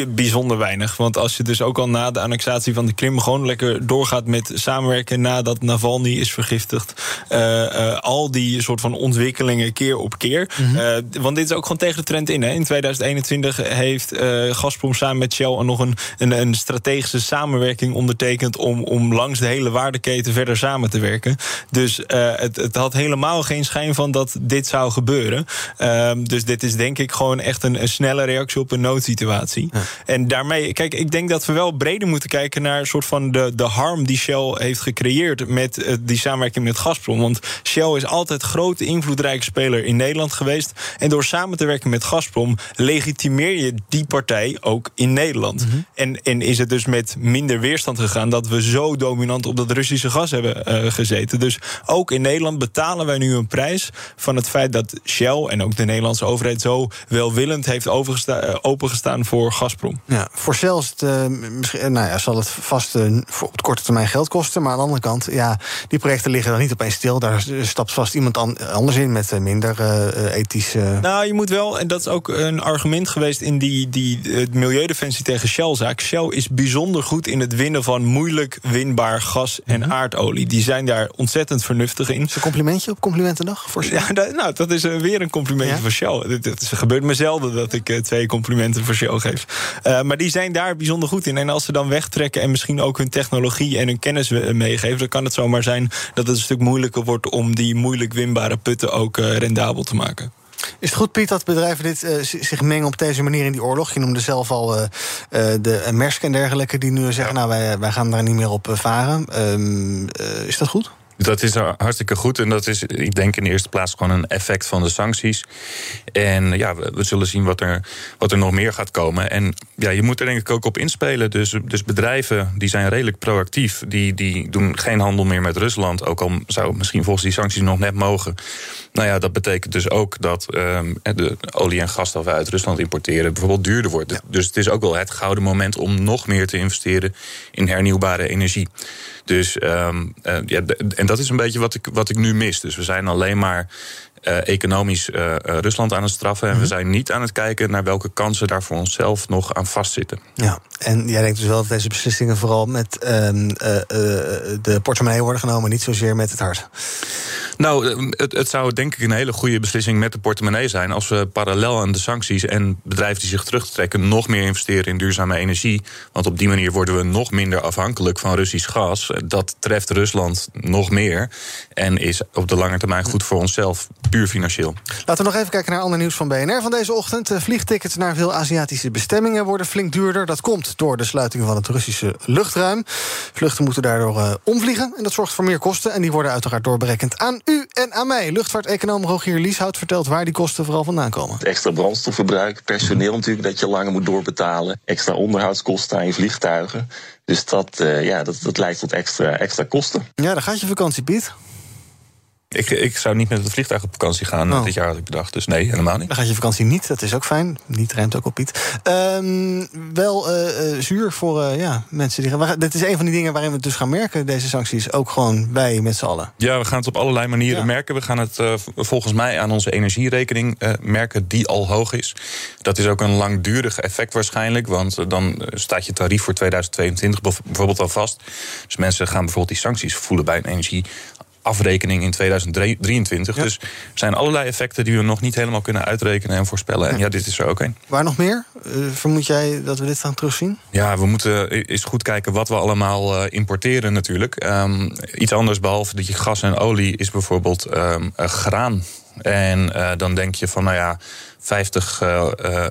bijzonder weinig. Want als je dus ook al na de annexatie van de Krim gewoon lekker doorgaat met samenwerken nadat Navalny is vergiftigd. Uh, uh, al die soort van ontwikkelingen keer op keer. Mm -hmm. uh, want dit is ook gewoon tegen de trend in. Hè. In 2021 heeft Gazprom samen met Shell nog een, een, een, strategische samenwerking ondertekend om, om langs de hele waardeketen verder samen te werken. Dus het, het, had helemaal geen schijn van dat dit zou gebeuren. Ehm, dus dit is denk ik gewoon echt een, een snelle reactie op een noodsituatie. Ja. En daarmee, kijk, ik denk dat we wel breder moeten kijken naar een soort van de, de harm die Shell heeft gecreëerd met uh, die samenwerking met Gazprom. Want Shell is altijd grote invloedrijke speler in Nederland geweest. En door samen te werken met Gazprom legitimeer je die partij ook in Nederland. Mm -hmm. en, en is het dus met minder weerstand gegaan dat we zo dominant op dat Russische gas hebben uh, gezeten. Dus ook in Nederland betalen wij nu een prijs van het feit dat Shell en ook de Nederlandse overheid zo welwillend heeft overgestaan opengestaan voor Gazprom. Ja, voor Shell is het, uh, misschien, nou ja, zal het vast voor op de korte termijn geld kosten. Maar aan de andere kant, ja, die projecten liggen dan niet opeens stil. Daar stapt vast iemand an, anders in met minder uh, ethische. Nou, je moet wel, en dat is ook een argument geweest in die, die het milieudefensie tegen Shell-zaak. Shell is bijzonder goed in het winnen van moeilijk winbaar gas en mm -hmm. aardolie. Die zijn daar ontzettend vernuftig in. Is een complimentje op Complimentendag voor Shell? Ja, dat, nou, dat is weer een complimentje ja? voor Shell. Het gebeurt me zelden dat ik twee complimenten voor Shell geef. Uh, maar die zijn daar bijzonder goed in. En als ze dan wegtrekken en misschien ook hun technologie en hun kennis meegeven, dan kan het zomaar zijn dat het een stuk moeilijker wordt om die moeilijk winbare putten ook uh, rendabel te maken. Is het goed, Piet, dat bedrijven dit, uh, zich mengen op deze manier in die oorlog? Je noemde zelf al uh, uh, de Maersk en dergelijke die nu zeggen... nou, wij, wij gaan daar niet meer op varen. Um, is dat goed? Dat is hartstikke goed. En dat is, ik denk, in de eerste plaats gewoon een effect van de sancties. En ja, we, we, zullen zien wat er, wat er nog meer gaat komen. En ja, je moet er denk ik ook op inspelen. Dus, dus bedrijven die zijn redelijk proactief. Die, die doen geen handel meer met Rusland. Ook al zou misschien volgens die sancties nog net mogen. Nou ja, dat betekent dus ook dat um, de olie en gas dat we uit Rusland importeren bijvoorbeeld duurder wordt. Ja. Dus het is ook wel het gouden moment om nog meer te investeren in hernieuwbare energie. Dus um, uh, ja, en dat is een beetje wat ik, wat ik nu mis. Dus we zijn alleen maar uh, economisch uh, Rusland aan het straffen. En we zijn niet aan het kijken naar welke kansen daar voor onszelf nog aan vastzitten. Ja, en jij denkt dus wel dat deze beslissingen vooral met um, de portemonnee worden genomen, niet zozeer met het hart. Nou, het, het, zou denk ik een hele goede beslissing met de portemonnee zijn als we parallel aan de sancties en bedrijven die zich terugtrekken nog meer investeren in duurzame energie. Want op die manier worden we nog minder afhankelijk van Russisch gas. Dat treft Rusland nog meer en is op de lange termijn goed voor onszelf, puur financieel. Laten we nog even kijken naar ander nieuws van BNR van deze ochtend. Vliegtickets naar veel Aziatische bestemmingen worden flink duurder. Dat komt door de sluiting van het Russische luchtruim. Vluchten moeten daardoor uh, omvliegen en dat zorgt voor meer kosten. En die worden uiteraard doorberekend aan u en aan mij. Luchtvaarteconoom Rogier Lieshout vertelt waar die kosten vooral vandaan komen. Het extra brandstofverbruik, personeel natuurlijk dat je langer moet doorbetalen, extra onderhoudskosten aan je vliegtuigen. Dus dat, uh, ja, dat, dat leidt tot extra, extra kosten. Ja, dan gaat je vakantie, Piet. Ik, ik zou niet met het vliegtuig op vakantie gaan oh. dit jaar, had ik bedacht. Dus nee, helemaal niet. Dan gaat je vakantie niet, dat is ook fijn. Niet ruimt ook op Piet. Um, wel uh, uh, zuur voor uh, ja, mensen die gaan... Dit is een van die dingen waarin we het dus gaan merken, deze sancties. Ook gewoon wij met z'n allen. Ja, we gaan het op allerlei manieren ja. merken. We gaan het volgens mij aan onze energierekening merken, die al hoog is. Dat is ook een langdurig effect waarschijnlijk. Want dan staat je tarief voor 2022 bijvoorbeeld al vast. Dus mensen gaan bijvoorbeeld die sancties voelen bij een energie afrekening in 2023. Ja. Dus er zijn allerlei effecten die we nog niet helemaal kunnen uitrekenen en voorspellen. Ja. En ja, dit is er ook een. Waar nog meer? Uh, vermoed jij dat we dit gaan terugzien? Ja, we moeten eens goed kijken wat we allemaal uh, importeren natuurlijk. Um, iets anders behalve dat je gas en olie is bijvoorbeeld um, uh, graan En uh, dan denk je van, nou ja, 50, uh,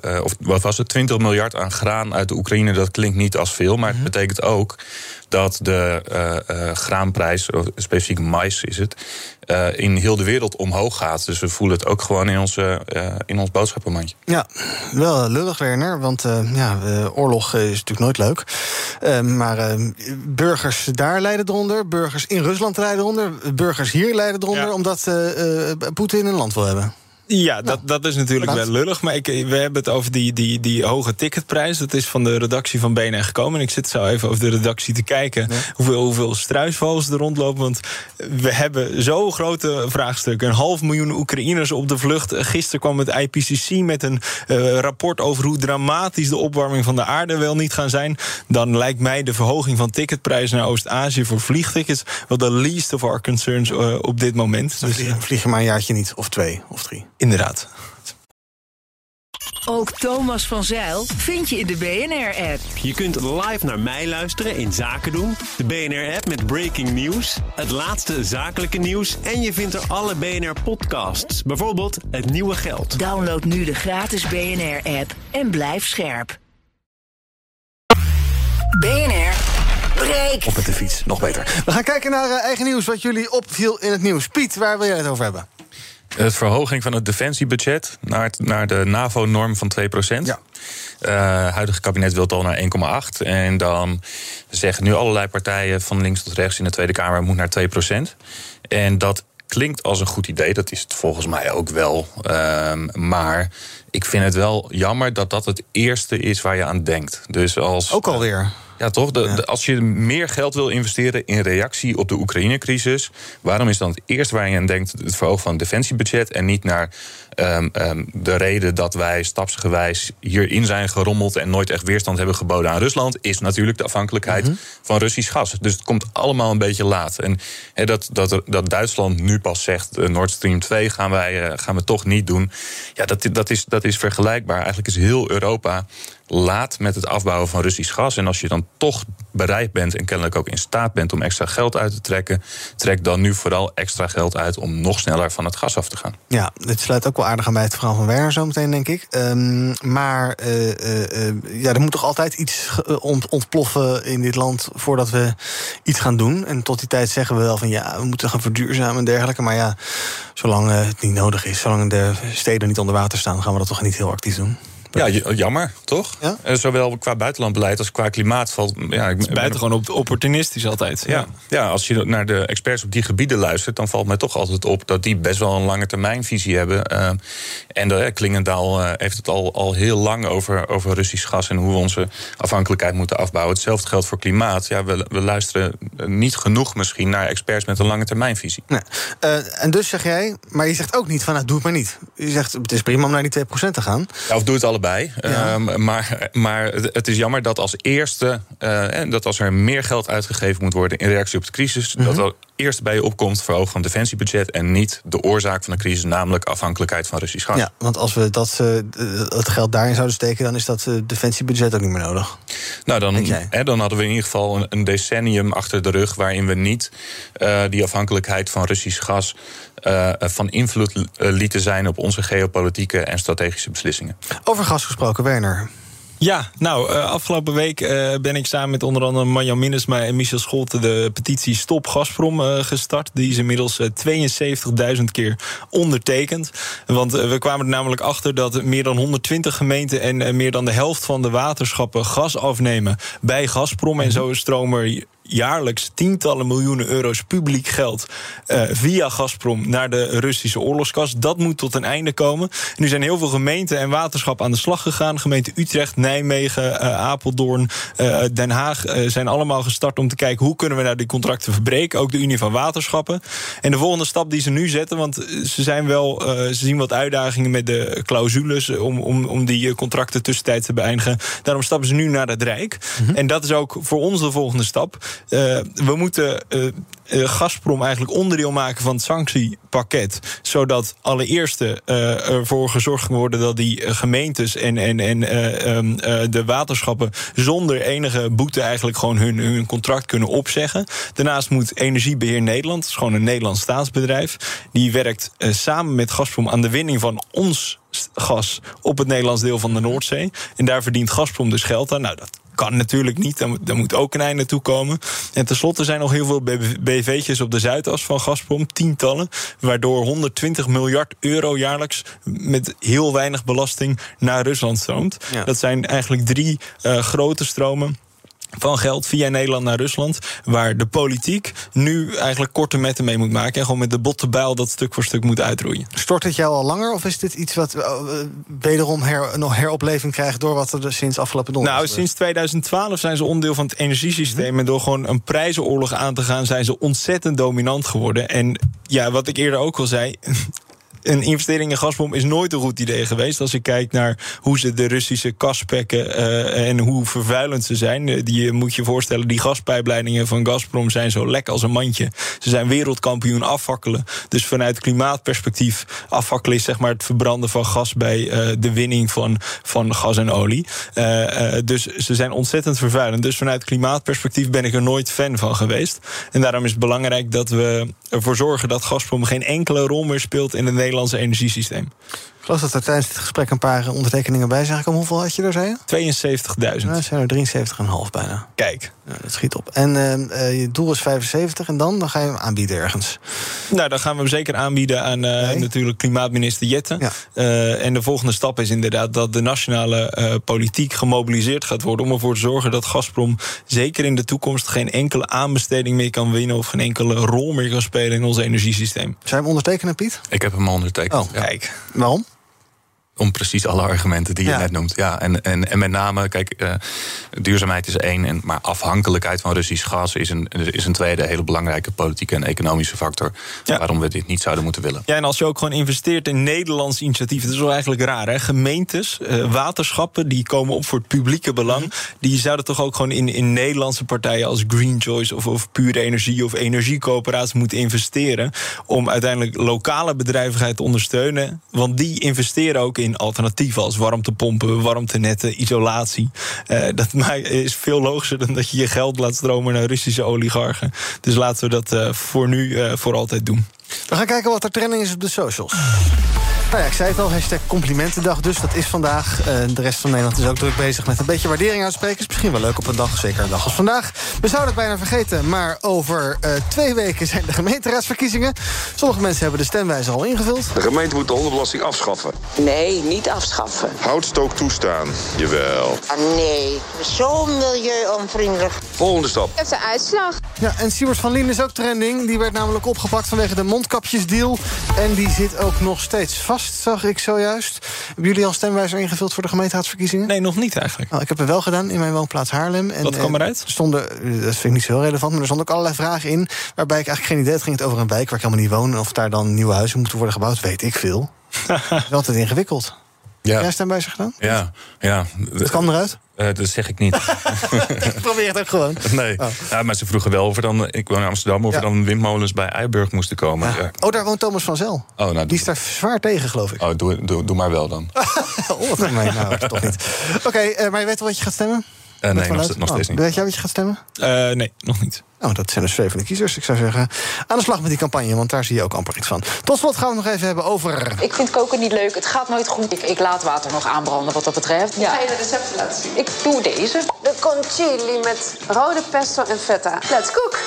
uh, of wat was het, 20 miljard aan graan uit de Oekraïne, dat klinkt niet als veel. Maar het betekent ook dat de graanprijs, specifiek mais is het, in heel de wereld omhoog gaat. Dus we voelen het ook gewoon in, onze, in ons boodschappenmandje. Ja, wel lullig, Werner. Want ja, oorlog is natuurlijk nooit leuk. maar burgers daar lijden eronder. Burgers in Rusland lijden eronder. Burgers hier lijden eronder. Ja. Omdat Poetin een land wil hebben. Ja, dat, dat is natuurlijk wel lullig. Maar ik, we hebben het over die, die, die hoge ticketprijs. Dat is van de redactie van BNR gekomen. En ik zit zo even over de redactie te kijken... hoeveel, hoeveel struisvogels er rondlopen. Want we hebben zo grote vraagstukken. Een half miljoen Oekraïners op de vlucht. Gisteren kwam het IPCC met een uh, rapport over... hoe dramatisch de opwarming van de aarde wel niet gaan zijn. Dan lijkt mij de verhoging van ticketprijzen naar Oost-Azië... voor vliegtickets wel de least of our concerns uh, op dit moment. Dus vlieg, vlieg je maar een jaartje niet, of twee, of drie. Inderdaad. Ook Thomas van Zeil vind je in de BNR-app. Je kunt live naar mij luisteren in Zaken doen. De BNR-app met breaking news, het laatste zakelijke nieuws... en je vindt er alle BNR-podcasts, bijvoorbeeld Het Nieuwe Geld. Download nu de gratis BNR-app en blijf scherp. BNR Break. Op met de fiets, nog beter. We gaan kijken naar uh, eigen nieuws, wat jullie opviel in het nieuws. Piet, waar wil jij het over hebben? De verhoging van het defensiebudget naar, het, naar de NAVO-norm van 2% Ja. Uh, huidige kabinet wil het al naar 1,8. En dan zeggen nu allerlei partijen van links tot rechts in de Tweede Kamer moet naar 2% En dat klinkt als een goed idee. Dat is het volgens mij ook wel. Um, maar ik vind het wel jammer dat dat het eerste is waar je aan denkt. Dus als, ook alweer. Ja, toch? De, als je meer geld wil investeren in reactie op de Oekraïne-crisis, waarom is dan het eerste waar je aan denkt het verhogen van het defensiebudget en niet naar um, um, de reden dat wij stapsgewijs hierin zijn gerommeld en nooit echt weerstand hebben geboden aan Rusland, is natuurlijk de afhankelijkheid -hmm. van Russisch gas. Dus het komt allemaal een beetje laat. En he, dat, dat, dat Duitsland nu pas zegt: uh, Nord Stream 2 gaan, wij, uh, gaan we toch niet doen. Ja, dat, dat, is, dat is vergelijkbaar. Eigenlijk is heel Europa laat met het afbouwen van Russisch gas. En als je dan toch bereid bent en kennelijk ook in staat bent om extra geld uit te trekken, trek dan nu vooral extra geld uit om nog sneller van het gas af te gaan. Ja, dit sluit ook wel aardig aan bij het verhaal van Werner zometeen, denk ik. Um, maar uh, uh, ja, er moet toch altijd iets ontploffen in dit land voordat we iets gaan doen. En tot die tijd zeggen we wel van ja, we moeten gaan verduurzamen en dergelijke. Maar ja, zolang het niet nodig is, zolang de steden niet onder water staan, gaan we dat toch niet heel actief doen. Ja, jammer, toch? Ja? Uh, zowel qua buitenlandbeleid als qua klimaat valt. Ja, ik ben buitengewoon op, opportunistisch altijd. Ja. ja, als je naar de experts op die gebieden luistert, dan valt mij toch altijd op dat die best wel een lange termijnvisie hebben. Uh, en de, Klingendaal uh, heeft het al, al heel lang over, over Russisch gas en hoe we onze afhankelijkheid moeten afbouwen. Hetzelfde geldt voor klimaat. Ja, we, we luisteren niet genoeg misschien naar experts met een lange termijnvisie. Nee. en dus zeg jij, maar je zegt ook niet van nou, doe het maar niet. Je zegt het is prima om naar die 2% te gaan. Ja, of doe het allebei Ja. Um, maar, maar het is jammer dat als eerste, uh, dat als er meer geld uitgegeven moet worden in reactie op de crisis, mm -hmm. dat eerst bij je opkomt verhogen van defensiebudget en niet de oorzaak van de crisis, namelijk afhankelijkheid van Russisch gas. Ja, want als we dat, uh, het geld daarin zouden steken, dan is dat uh, defensiebudget ook niet meer nodig. Nou, dan, hè, dan hadden we in ieder geval een, een, decennium achter de rug waarin we niet uh, die afhankelijkheid van Russisch gas van invloed lieten zijn op onze geopolitieke en strategische beslissingen. Over gas gesproken, Werner. Ja, nou, uh, afgelopen week uh, ben ik samen met onder andere Marjan Minnesma en Michel Scholte de petitie Stop Gazprom uh, gestart. Die is inmiddels 72.000 keer ondertekend. Want we kwamen er namelijk achter dat meer dan 120 gemeenten en meer dan de helft van de waterschappen gas afnemen bij Gazprom. En zo stromen er jaarlijks tientallen miljoenen euro's publiek geld uh, via Gazprom naar de Russische oorlogskas. Dat moet tot een einde komen. Nu zijn heel veel gemeenten en waterschappen aan de slag gegaan. Gemeente Utrecht, Nijmegen, uh, Apeldoorn, uh, Den Haag zijn allemaal gestart om te kijken hoe kunnen we nou die contracten verbreken. Ook de Unie van Waterschappen. En de volgende stap die ze nu zetten, want ze zijn wel, ze zien wat uitdagingen met de clausules om, om, om die contracten tussentijds te beëindigen. Daarom stappen ze nu naar het Rijk. Mm -hmm. En dat is ook voor ons de volgende stap. Uh, we moeten. Uh, Gazprom eigenlijk onderdeel maken van het sanctiepakket. Zodat allereerst ervoor gezorgd kan worden dat die gemeentes en, en, en um, de waterschappen zonder enige boete eigenlijk gewoon hun, hun contract kunnen opzeggen. Daarnaast moet Energiebeheer Nederland, dat is gewoon een Nederlands staatsbedrijf, die werkt samen met Gazprom aan de winning van ons gas op het Nederlands deel van de Noordzee. En daar verdient Gazprom dus geld aan. Nou, dat kan natuurlijk niet. Daar moet ook een einde toe komen. En tenslotte zijn nog heel veel BV'tjes op de Zuidas van Gazprom, tientallen, waardoor 120 miljard euro jaarlijks met heel weinig belasting naar Rusland stroomt. Ja. Dat zijn eigenlijk drie uh, grote stromen van geld via Nederland naar Rusland. Waar de politiek nu eigenlijk korte metten mee moet maken. En gewoon met de botte bijl dat stuk voor stuk moet uitroeien. Stort het jou al langer? Of is dit iets wat uh, wederom her, nog heropleving krijgt door wat er sinds afgelopen donderdag Nou, sinds 2012 zijn ze onderdeel van het energiesysteem. Mm-hmm. En door gewoon een prijzenoorlog aan te gaan, zijn ze ontzettend dominant geworden. En ja, wat ik eerder ook al zei een investering in Gazprom is nooit een goed idee geweest. Als je kijkt naar hoe ze de Russische kas pekken uh, en hoe vervuilend ze zijn. Uh, die moet je voorstellen, die gaspijpleidingen van Gazprom zijn zo lek als een mandje. Ze zijn wereldkampioen afvakkelen. Dus vanuit klimaatperspectief, afvakkelen is zeg maar het verbranden van gas bij de winning van, van gas en olie. dus ze zijn ontzettend vervuilend. Dus vanuit klimaatperspectief ben ik er nooit fan van geweest. En daarom is het belangrijk dat we ervoor zorgen dat Gazprom geen enkele rol meer speelt in het Nederlandse energiesysteem. Ik geloof dat er tijdens dit gesprek een paar ondertekeningen bij zijn gekomen. Hoeveel had je er, zei je? 72.000. Nou, zijn er 73,5 bijna. Kijk. Ja, dat schiet op. En uh, je doel is 75 en dan, dan ga je hem aanbieden ergens. Nou, dan gaan we hem zeker aanbieden aan uh, nee. natuurlijk klimaatminister Jette. Ja. Uh, en de volgende stap is inderdaad dat de nationale politiek gemobiliseerd gaat worden... om ervoor te zorgen dat Gazprom zeker in de toekomst... geen enkele aanbesteding meer kan winnen... of geen enkele rol meer kan spelen in ons energiesysteem. Zou je hem ondertekenen, Piet? Ik heb hem ondertekend. Oh, ja. kijk. Waarom? Om precies alle argumenten die je net noemt. Ja, en, en, en met name, kijk, uh, duurzaamheid is één, en, maar afhankelijkheid van Russisch gas is een, is een tweede hele belangrijke politieke en economische factor. Ja. Waarom we dit niet zouden moeten willen. Ja, en als je ook gewoon investeert in Nederlands initiatief, dat is wel eigenlijk raar. Hè? Gemeentes, uh, waterschappen, die komen op voor het publieke belang. Mhm. Die zouden toch ook gewoon in, in Nederlandse partijen als Green Choice of, of Pure Energie of Energiecoöperaties moeten investeren. Om uiteindelijk lokale bedrijvigheid te ondersteunen. Want die investeren ook in alternatieven als warmtepompen, warmtenetten, isolatie. Uh, dat is veel logischer dan dat je je geld laat stromen naar Russische oligarchen. Dus laten we dat uh, voor nu uh, voor altijd doen. We gaan kijken wat er trending is op de socials. Nou ja, ik zei het al, hashtag complimentendag dus. Dat is vandaag. Uh, de rest van Nederland is ook druk bezig met een beetje waardering uitspreken. Is misschien wel leuk op een dag, zeker een dag als vandaag. We zouden het bijna vergeten, maar over uh, twee weken zijn de gemeenteraadsverkiezingen. Sommige mensen hebben de stemwijzer al ingevuld. De gemeente moet de hondenbelasting afschaffen. Nee, niet afschaffen. Houtstook toestaan. Jawel. Ah, nee, zo milieuonvriendelijk. Volgende stap. Heeft de uitslag. Ja, en Siebert van Lien is ook trending. Die werd namelijk opgepakt vanwege de mondkapjesdeal. En die zit ook nog steeds vast zag ik zojuist. Hebben jullie al stemwijzer ingevuld voor de gemeenteraadsverkiezingen? Nee, nog niet eigenlijk. Nou, ik heb het wel gedaan in mijn woonplaats Haarlem. En, Wat kwam eruit? Er stonden, eh, dat vind ik niet zo heel relevant, maar er stonden ook allerlei vragen in... waarbij ik eigenlijk geen idee had. ging het over een wijk waar ik helemaal niet woon... en of daar dan nieuwe huizen moeten worden gebouwd, weet ik veel. dat is altijd ingewikkeld. Ja. Heb jij stemwijzer gedaan? Ja. ja. Het kwam eruit? Uh, dat zeg ik niet. ik probeer het ook gewoon. Nee, oh. ja, maar ze vroegen wel of er dan... Ik woon in Amsterdam, of ja. er dan windmolens bij Eiburg moesten komen. Ja. Oh, daar woont Thomas van Zel. Oh, nou, Die is daar zwaar tegen, geloof ik. Oh, doe, doe, doe maar wel dan. oh, wat nou, toch niet. Oké, okay, uh, maar je weet wel wat je gaat stemmen? Uh, nee, nog, nog, steeds oh, niet. Weet jij wat je gaat stemmen? nee, nog niet. Nou, dat zijn dus twee van de kiezers. Ik zou zeggen, aan de slag met die campagne, want daar zie je ook amper iets van. Tot slot gaan we het nog even hebben over... Ik vind koken niet leuk, het gaat nooit goed. Ik, ik laat water nog aanbranden wat dat betreft. Ja. Ga je de recepten laten zien? Ik doe deze. De concili met rode pesto en feta. Let's cook!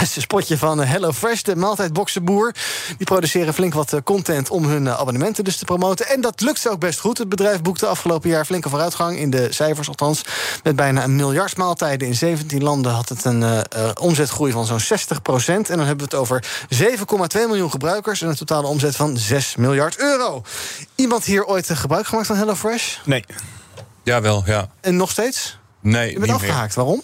Een spotje van HelloFresh, de maaltijdboxenboer. Die produceren flink wat content om hun abonnementen dus te promoten. En dat lukt ook best goed. Het bedrijf boekte afgelopen jaar flinke vooruitgang... in de cijfers althans. Met bijna een miljard maaltijden in 17 landen... had het een uh, omzetgroei van zo'n 60 procent. En dan hebben we het over 7,2 miljoen gebruikers... en een totale omzet van 6 miljard euro. Iemand hier ooit gebruik gemaakt van HelloFresh? Nee. Ja, wel, ja. En nog steeds? Nee, Je bent afgehaakt. Waarom?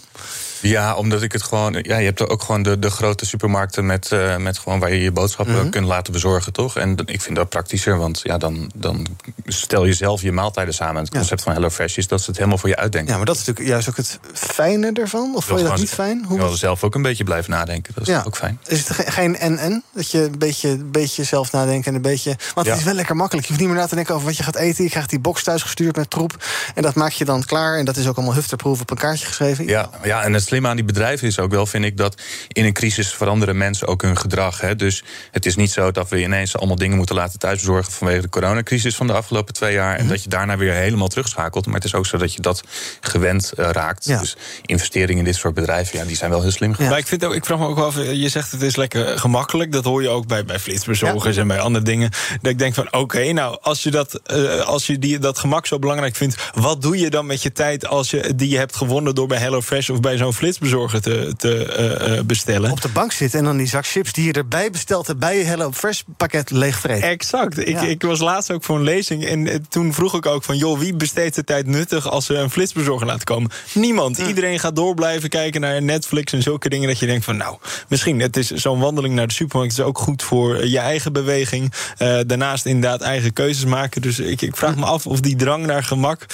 Ja, omdat ik het gewoon. Ja, je hebt er ook gewoon de, de grote supermarkten met, uh, met gewoon waar je je boodschappen mm -hmm. kunt laten bezorgen, toch? En ik vind dat praktischer, want ja, dan, dan stel je zelf je maaltijden samen. Het concept ja. van HelloFresh is dat ze het helemaal voor je uitdenken. Ja, maar dat is natuurlijk juist ook het fijne ervan. Of vond je dat niet fijn? Hoe... Je wil zelf ook een beetje blijven nadenken. Dat is ja. ook fijn. Is het geen en-en? Dat je een beetje, een beetje zelf nadenken en een beetje. Want het is wel lekker makkelijk. Je hoeft niet meer na te denken over wat je gaat eten. Je krijgt die box thuis gestuurd met troep. En dat maak je dan klaar. En dat is ook allemaal hufterproef op een kaartje geschreven. Ja, ja, en het slimme aan die bedrijven is ook wel, vind ik, dat in een crisis veranderen mensen ook hun gedrag. Hè. Dus het is niet zo dat we ineens allemaal dingen moeten laten thuisbezorgen vanwege de coronacrisis van de afgelopen twee jaar. En mm -hmm. dat je daarna weer helemaal terugschakelt. Maar het is ook zo dat je dat gewend uh, raakt. Ja. Dus investeringen in dit soort bedrijven, ja, die zijn wel heel slim. Ja. Maar ik, vind ook, ik vraag me ook af, je zegt het is lekker gemakkelijk. Dat hoor je ook bij, bij flitsbezorgers ja. en bij andere dingen. Dat ik denk van oké, okay, nou, als je, dat, uh, als je die, dat gemak zo belangrijk vindt, wat doe je dan met je tijd als je die je hebt gewonnen door bij HelloFresh of bij zo'n flitsbezorger te, te uh, bestellen? Op de bank zitten en dan die zak chips die je erbij besteld hebt bij je HelloFresh pakket leegvreten. Exact. Ik, ik was laatst ook voor een lezing en toen vroeg ik ook van joh, wie besteedt de tijd nuttig als ze een flitsbezorger laten komen? Niemand. Iedereen gaat door blijven kijken naar Netflix en zulke dingen dat je denkt van nou, misschien het is zo'n wandeling naar de supermarkt is ook goed voor je eigen beweging. Uh, daarnaast inderdaad eigen keuzes maken. Dus ik, ik vraag me af of die drang naar gemak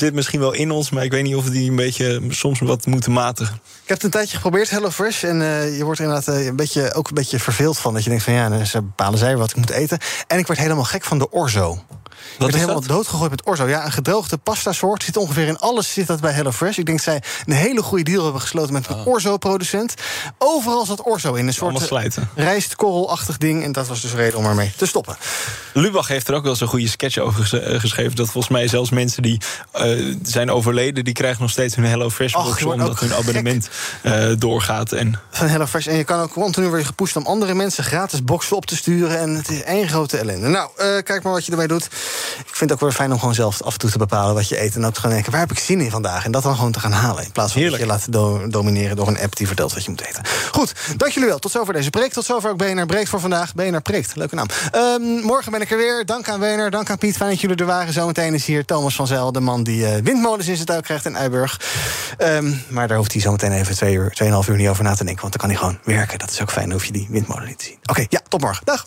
zit misschien wel in ons, maar ik weet niet of die een beetje soms wat moeten matigen. Ik heb het een tijdje geprobeerd, HelloFresh, en uh, je wordt inderdaad uh, een beetje, ook een beetje verveeld van dat je denkt van ja, dan bepalen zij wat ik moet eten. En ik word helemaal gek van de orzo. Ik ben helemaal doodgegooid met orzo. Ja, een gedroogde pasta soort zit ongeveer in alles zit dat bij HelloFresh. Ik denk dat zij een hele goede deal hebben gesloten met een oh. orzo-producent. Overal zat orzo in. Een soort rijstkorrelachtig ding. En dat was dus reden om ermee te stoppen. Lubach heeft er ook wel zo'n goede sketch over geschreven. Dat volgens mij zelfs mensen die uh, zijn overleden... die krijgen nog steeds hun HelloFresh box... omdat hun abonnement uh, doorgaat. En... Van HelloFresh. En je kan ook continu worden gepusht om andere mensen gratis boxen op te sturen. En het is één grote ellende. Nou, uh, kijk maar wat je ermee doet. Ik vind het ook weer fijn om gewoon zelf af en toe te bepalen wat je eet. En ook te gaan denken, waar heb ik zin in vandaag? En dat dan gewoon te gaan halen. In plaats van Heerlijk. dat je laat do domineren door een app die vertelt wat je moet eten. Goed, dank jullie wel. Tot zover deze preek. Tot zover ook BNR Breekt voor vandaag. BNR Preekt, leuke naam. Um, morgen ben ik er weer. Dank aan WNR, dank aan Piet. Fijn dat jullie er waren. Zometeen is hier Thomas van Zel, de man die uh, windmolens in zijn tuin krijgt in Eiburg. Um, maar daar hoeft hij zometeen even twee uur, tweeënhalf uur niet over na te denken. Want dan kan hij gewoon werken. Dat is ook fijn, dan hoef je die windmolen niet te zien. Oké, okay, ja, tot morgen. Dag.